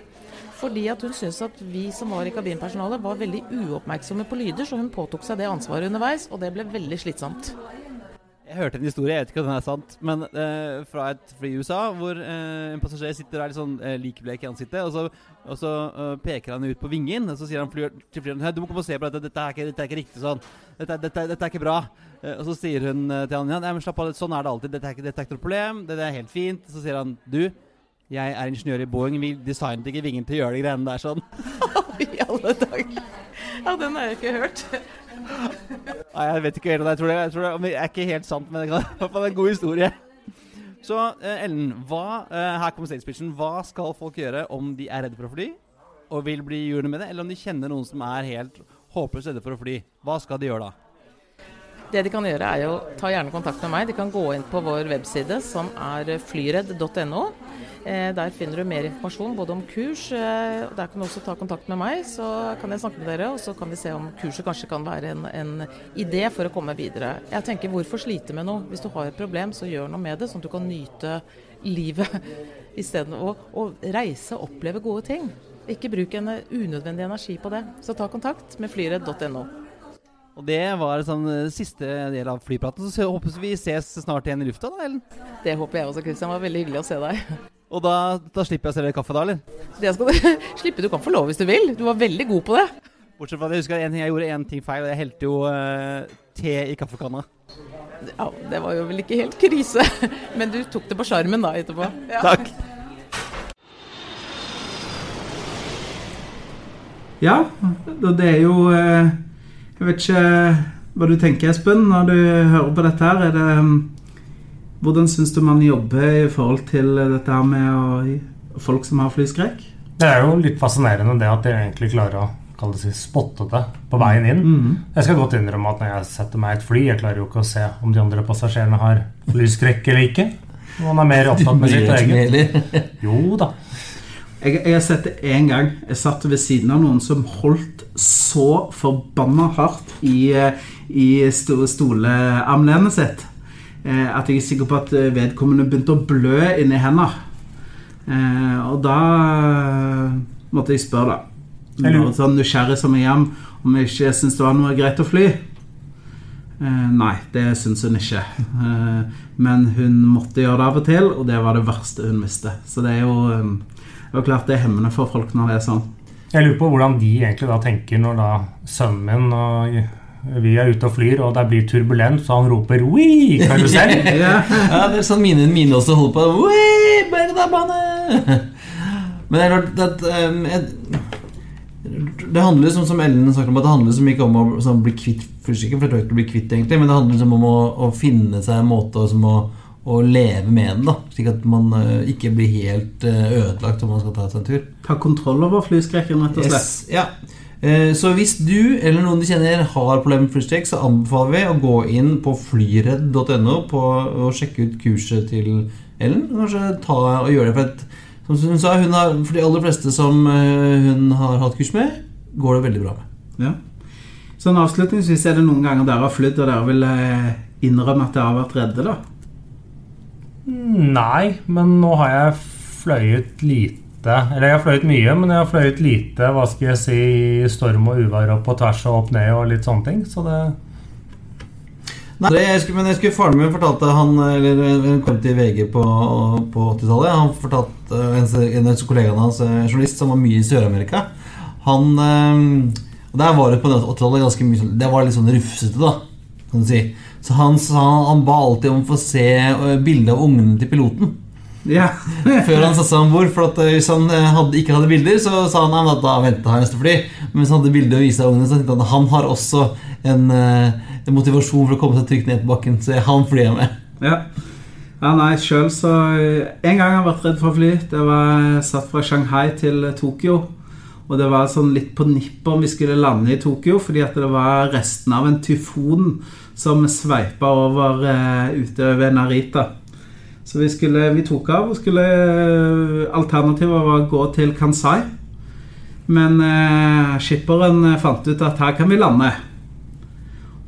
Fordi at hun syntes at vi som var i kabinpersonalet var veldig uoppmerksomme på lyder, så hun påtok seg det ansvaret underveis, og det ble veldig slitsomt. Jeg hørte en historie, jeg vet ikke om den er sant, men eh, fra et fly i USA hvor eh, en passasjer sitter der litt sånn eh, likblek i ansiktet, og så, og så uh, peker han ut på vingen, og så sier han flyr, til flyeren du må komme og se på dette, dette er ikke, dette er ikke riktig sånn. Dette, dette, dette er ikke bra. Uh, og så sier hun uh, til han nei, men slapp av, sånn er det alltid, dette er ikke, dette er ikke noe problem, dette er helt fint. Så sier han du, jeg er ingeniør i Boeing, vi designet ikke vingen til å gjøre de greiene der sånn. I alle dager. Ja, den har jeg ikke hørt. Nei, jeg vet ikke helt jeg tror det. Jeg tror det er ikke helt sant, men det være en god historie. Så eh, Ellen, hva, eh, her kommer sales Hva skal folk gjøre om de er redde for å fly og vil bli gjøre med det, eller om de kjenner noen som er helt håpløst redde for å fly? Hva skal de gjøre da? Det de kan gjøre, er å ta gjerne kontakt med meg. De kan gå inn på vår webside, som er flyredd.no. Eh, der finner du mer informasjon både om kurs. Eh, der kan du også ta kontakt med meg, så kan jeg snakke med dere. Og så kan vi se om kurset kanskje kan være en, en idé for å komme videre. Jeg tenker hvorfor slite med noe? Hvis du har et problem, så gjør noe med det, sånn at du kan nyte livet istedenfor å, å reise og oppleve gode ting. Ikke bruk en unødvendig energi på det. Så ta kontakt med flyredd.no. Og Det var sånn siste del av flypraten. Så håper vi ses snart igjen i lufta, da, Ellen? Det håper jeg også, Kristian. Det var veldig hyggelig å se deg. Og da, da slipper jeg å servere kaffe, da, eller? Det skal du slippe. Du kan få lov hvis du vil. Du var veldig god på det. Bortsett fra at jeg husker en ting, jeg gjorde én ting feil. og Jeg helte jo uh, te i kaffekanna. Ja, Det var jo vel ikke helt krise. Men du tok det på sjarmen da etterpå. Ja. Takk. Ja, det er jo eh, Jeg vet ikke hva du tenker, Espen, når du hører på dette her. Er det hvordan syns du man jobber i forhold til dette her med å, folk som har flyskrekk? Det er jo litt fascinerende det at de egentlig klarer å det spotte det på veien inn. Mm. Jeg skal godt innrømme at når jeg setter meg i et fly, jeg klarer jo ikke å se om de andre passasjerene har flyskrekk eller ikke. Man er mer opptatt med sitt eget. Jo da. Jeg, jeg, har sett det én gang. Jeg satt ved siden av noen som holdt så forbanna hardt i, i stolearmlenet sitt. Eh, at jeg er sikker på at vedkommende begynte å blø inni hendene. Eh, og da eh, måtte jeg spørre, da. Sånn nysgjerrig som jeg er, om jeg ikke syns det var noe greit å fly. Eh, nei, det syns hun ikke. Eh, men hun måtte gjøre det av og til, og det var det verste hun visste. Så det er jo, det er klart det er hemmende for folk når det er sånn. Jeg lurer på hvordan de egentlig da tenker når da sønnen min og vi er ute og flyr, og det blir turbulent, så han roper 'wii, karusell'. Ja. Ja, det er sånn mine, mine også holder på. Wii, berg-og-dal-bane! Men det er klart at um, jeg, Det handler som, som Ellen snakket om, at det handler som ikke om å sånn, bli kvitt fysikken, for jeg tror ikke du blir kvitt egentlig, men det handler som om å, å finne seg en måte som å, å leve med den, da. Slik at man eh, ikke blir helt eh, ødelagt om man skal ta seg en tur. Ta kontroll over flyskrekken, rett og slett. Yes, ja. Eh, Så hvis du eller noen du kjenner har problemer med flystrekk, så anbefaler vi å gå inn på flyredd.no og sjekke ut kurset til Ellen. Kanskje ta og gjøre det. For, et som hun sa, hun har, for de aller fleste som hun har hatt kurs med, går det veldig bra med. Ja. Sånn avslutningsvis, er det noen ganger dere har flydd og dere vil innrømme at dere har vært redde, da? Nei, men nå har jeg fløyet lite. Eller jeg har fløyet mye, men jeg har fløyet lite hva skal jeg si, storm og uvær og på tvers og opp ned og litt sånne ting. Så det Nei, jeg skulle, men jeg skulle Faren min fortalte han Eller han kom til VG på, på 80-tallet. Han fortalte en, en av kollegaene hans, en journalist som var mye i Sør-Amerika. Han eh, Og Der var det på 80-tallet ganske mye sånn Det var litt sånn rufsete, da. Kan du si. Så han, sa, han ba alltid om å få se eh, bilde av ungene til piloten. Ja. Før han satte seg om bord. For at hvis han eh, hadde, ikke hadde bilder, så sa han men da venta jeg neste fly. Men hvis han hadde bilder å vise av ungene, så tenkte han at han har også en, eh, en motivasjon for å komme seg trygt ned på bakken. Så han flyr jeg med. Ja. ja nei, sjøl så En gang har jeg vært redd for å fly. Det var jeg satt fra Shanghai til Tokyo. Og det var sånn litt på nippet om vi skulle lande i Tokyo, fordi at det var resten av en tyfon som sveipa over uh, ute ved Narita. Så vi, skulle, vi tok av og skulle Alternativet var å gå til Kansai. Men uh, skipperen fant ut at her kan vi lande.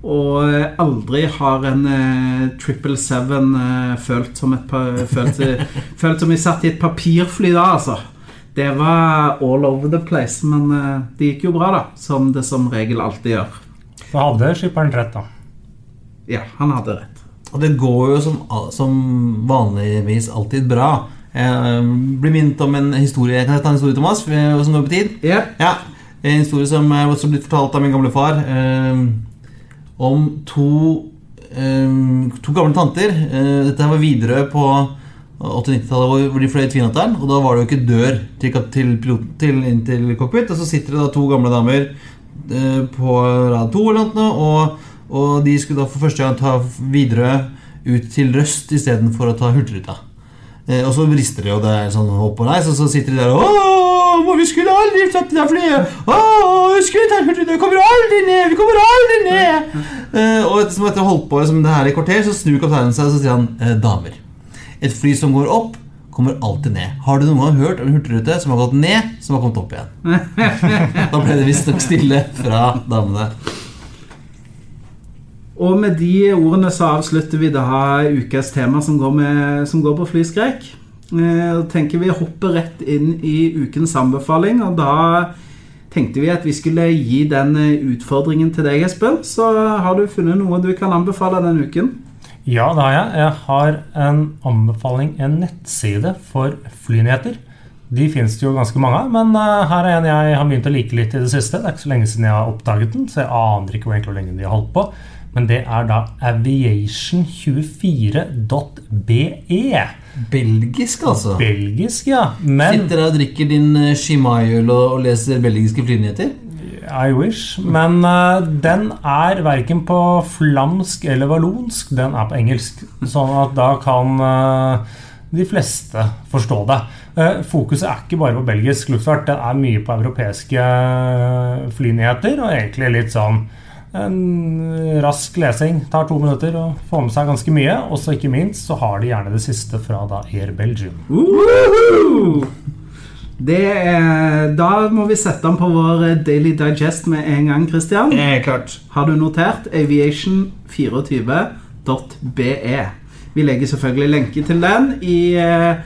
Og eh, aldri har en Triple uh, Seven uh, følt som et pa følt, følt som vi satt i et papirfly da, altså. Det var all over the place, men eh, det gikk jo bra, da. Som det som regel alltid gjør. Så hadde skipperen rett, da. Ja, han hadde rett. Og det går jo som, som vanligvis alltid bra. Jeg eh, blir minnet om en historie Kan jeg ta en historie, Thomas? Som går på tid? Ja. Ja, En historie som er også blitt fortalt av min gamle far. eh, om to, eh, to gamle tanter. Eh, dette var Widerøe på 80-90-tallet, hvor, hvor de fløy Tvinateren. Og da var det jo ikke dør til, til, piloten, til, inn til cockpit. Og så sitter det da to gamle damer eh, på rad to eller noe, og, og de skulle da for første gang ta Widerøe ut til Røst istedenfor å ta Hurtigruta. Eh, og så brister det, og det er sånn hopp og leis, og så sitter de der og vi skulle aldri tatt det flyet! Åh, vi skulle tatt Hurtigruta! Vi kommer aldri ned! Vi kommer aldri ned! Eh, og etter som etter å ha holdt på som det her i kvarter, så snur kapteinen seg og så sier han eh, damer. Et fly som går opp, kommer alltid ned. Har du noen gang hørt om en hurtigrute som har gått ned, som har kommet opp igjen? da ble det visstnok stille fra damene. Og med de ordene så avslutter vi da ukas tema som går, med, som går på flyskrekk. Eh, tenker vi hopper rett inn i ukens anbefaling, og da tenkte vi at vi skulle gi den eh, utfordringen til deg, Espen. Så har du funnet noe du kan anbefale denne uken? Ja, det har jeg. Jeg har en anbefaling, en nettside for flynyheter. De finnes det jo ganske mange av, men eh, her er en jeg har begynt å like litt i det siste. Det er ikke så lenge siden jeg har oppdaget den, så jeg aner ikke hvor lenge de har holdt på. Men det er da aviation24.be. Belgisk, altså. Belgisk, ja. Men Sitter der og drikker din eh, Shimai-øl og, leser belgiske flynyheter? I wish. Men uh, den er verken på flamsk eller vallonsk. Den er på engelsk. Sånn at da kan uh, de fleste forstå det. Fokuset er ikke bare på belgisk luftfart. Den er mye på europeiske flynyheter. Og egentlig litt sånn en rask lesing. Tar to minutter og får med seg ganske mye. Og så ikke minst så har de gjerne det siste fra da Air Belgium. Woohoo! Det er, da må vi sette den på vår eh, Daily Digest med en gang, Christian. Eh, klart. Har du notert? Aviation24.be. Vi legger selvfølgelig lenke til den i, uh,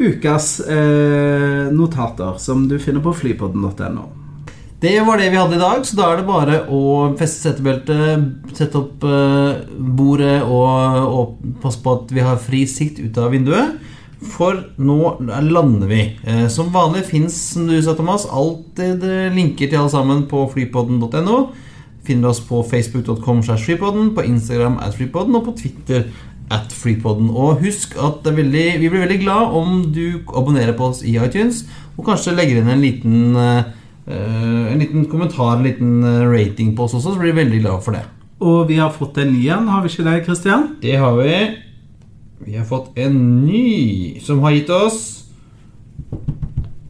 ukas uh, notater, som du finner på flypodden.no. Det var det vi hadde i dag, så da er det bare å feste setebeltet, sette opp eh, bordet og, og passe på at vi har fri sikt ut av vinduet. For nå lander vi. Eh, som vanlig fins, som du sa, Thomas, alltid eh, linker til alle sammen på flypodden.no. Finner oss på facebook.com på Instagram at flypodden og på Twitter at flypodden. Og husk at veldig, vi blir veldig glad om du abonnerer på oss i iTunes, og kanskje legger inn en liten en liten kommentar, en liten eh, rating på oss også, så blir vi veldig glad for det. Og vi har fått en ny en, har vi ikke det, Kristian? Det har vi. Vi har fått en ny som har gitt oss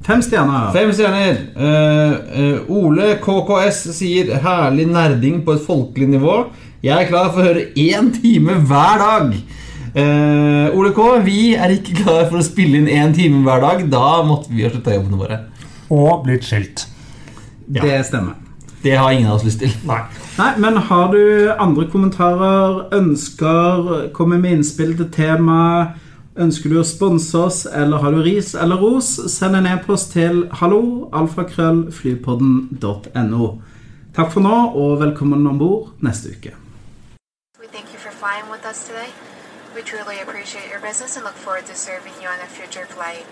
Fem stjerner. fem stjerner. Uh, uh, Ole KKS sier 'herlig nerding på et folkelig nivå'. Jeg er klar for å høre én time hver dag. Uh, Ole K, vi er ikke klar for å spille inn én time hver dag. Da måtte vi ha slutta jobbene våre. Og blitt skilt. Det stemmer. Det har ingen av oss lyst til. Nei. Nei, men har du andre kommentarer, ønsker, kommer med innspill til tema, ønsker du å sponse oss, eller har du ris eller ros, send en e-post til hallo, alfakrøllflypodden.no. Takk for nå, og velkommen om bord neste uke. We truly appreciate your business and look forward to serving you on a future flight.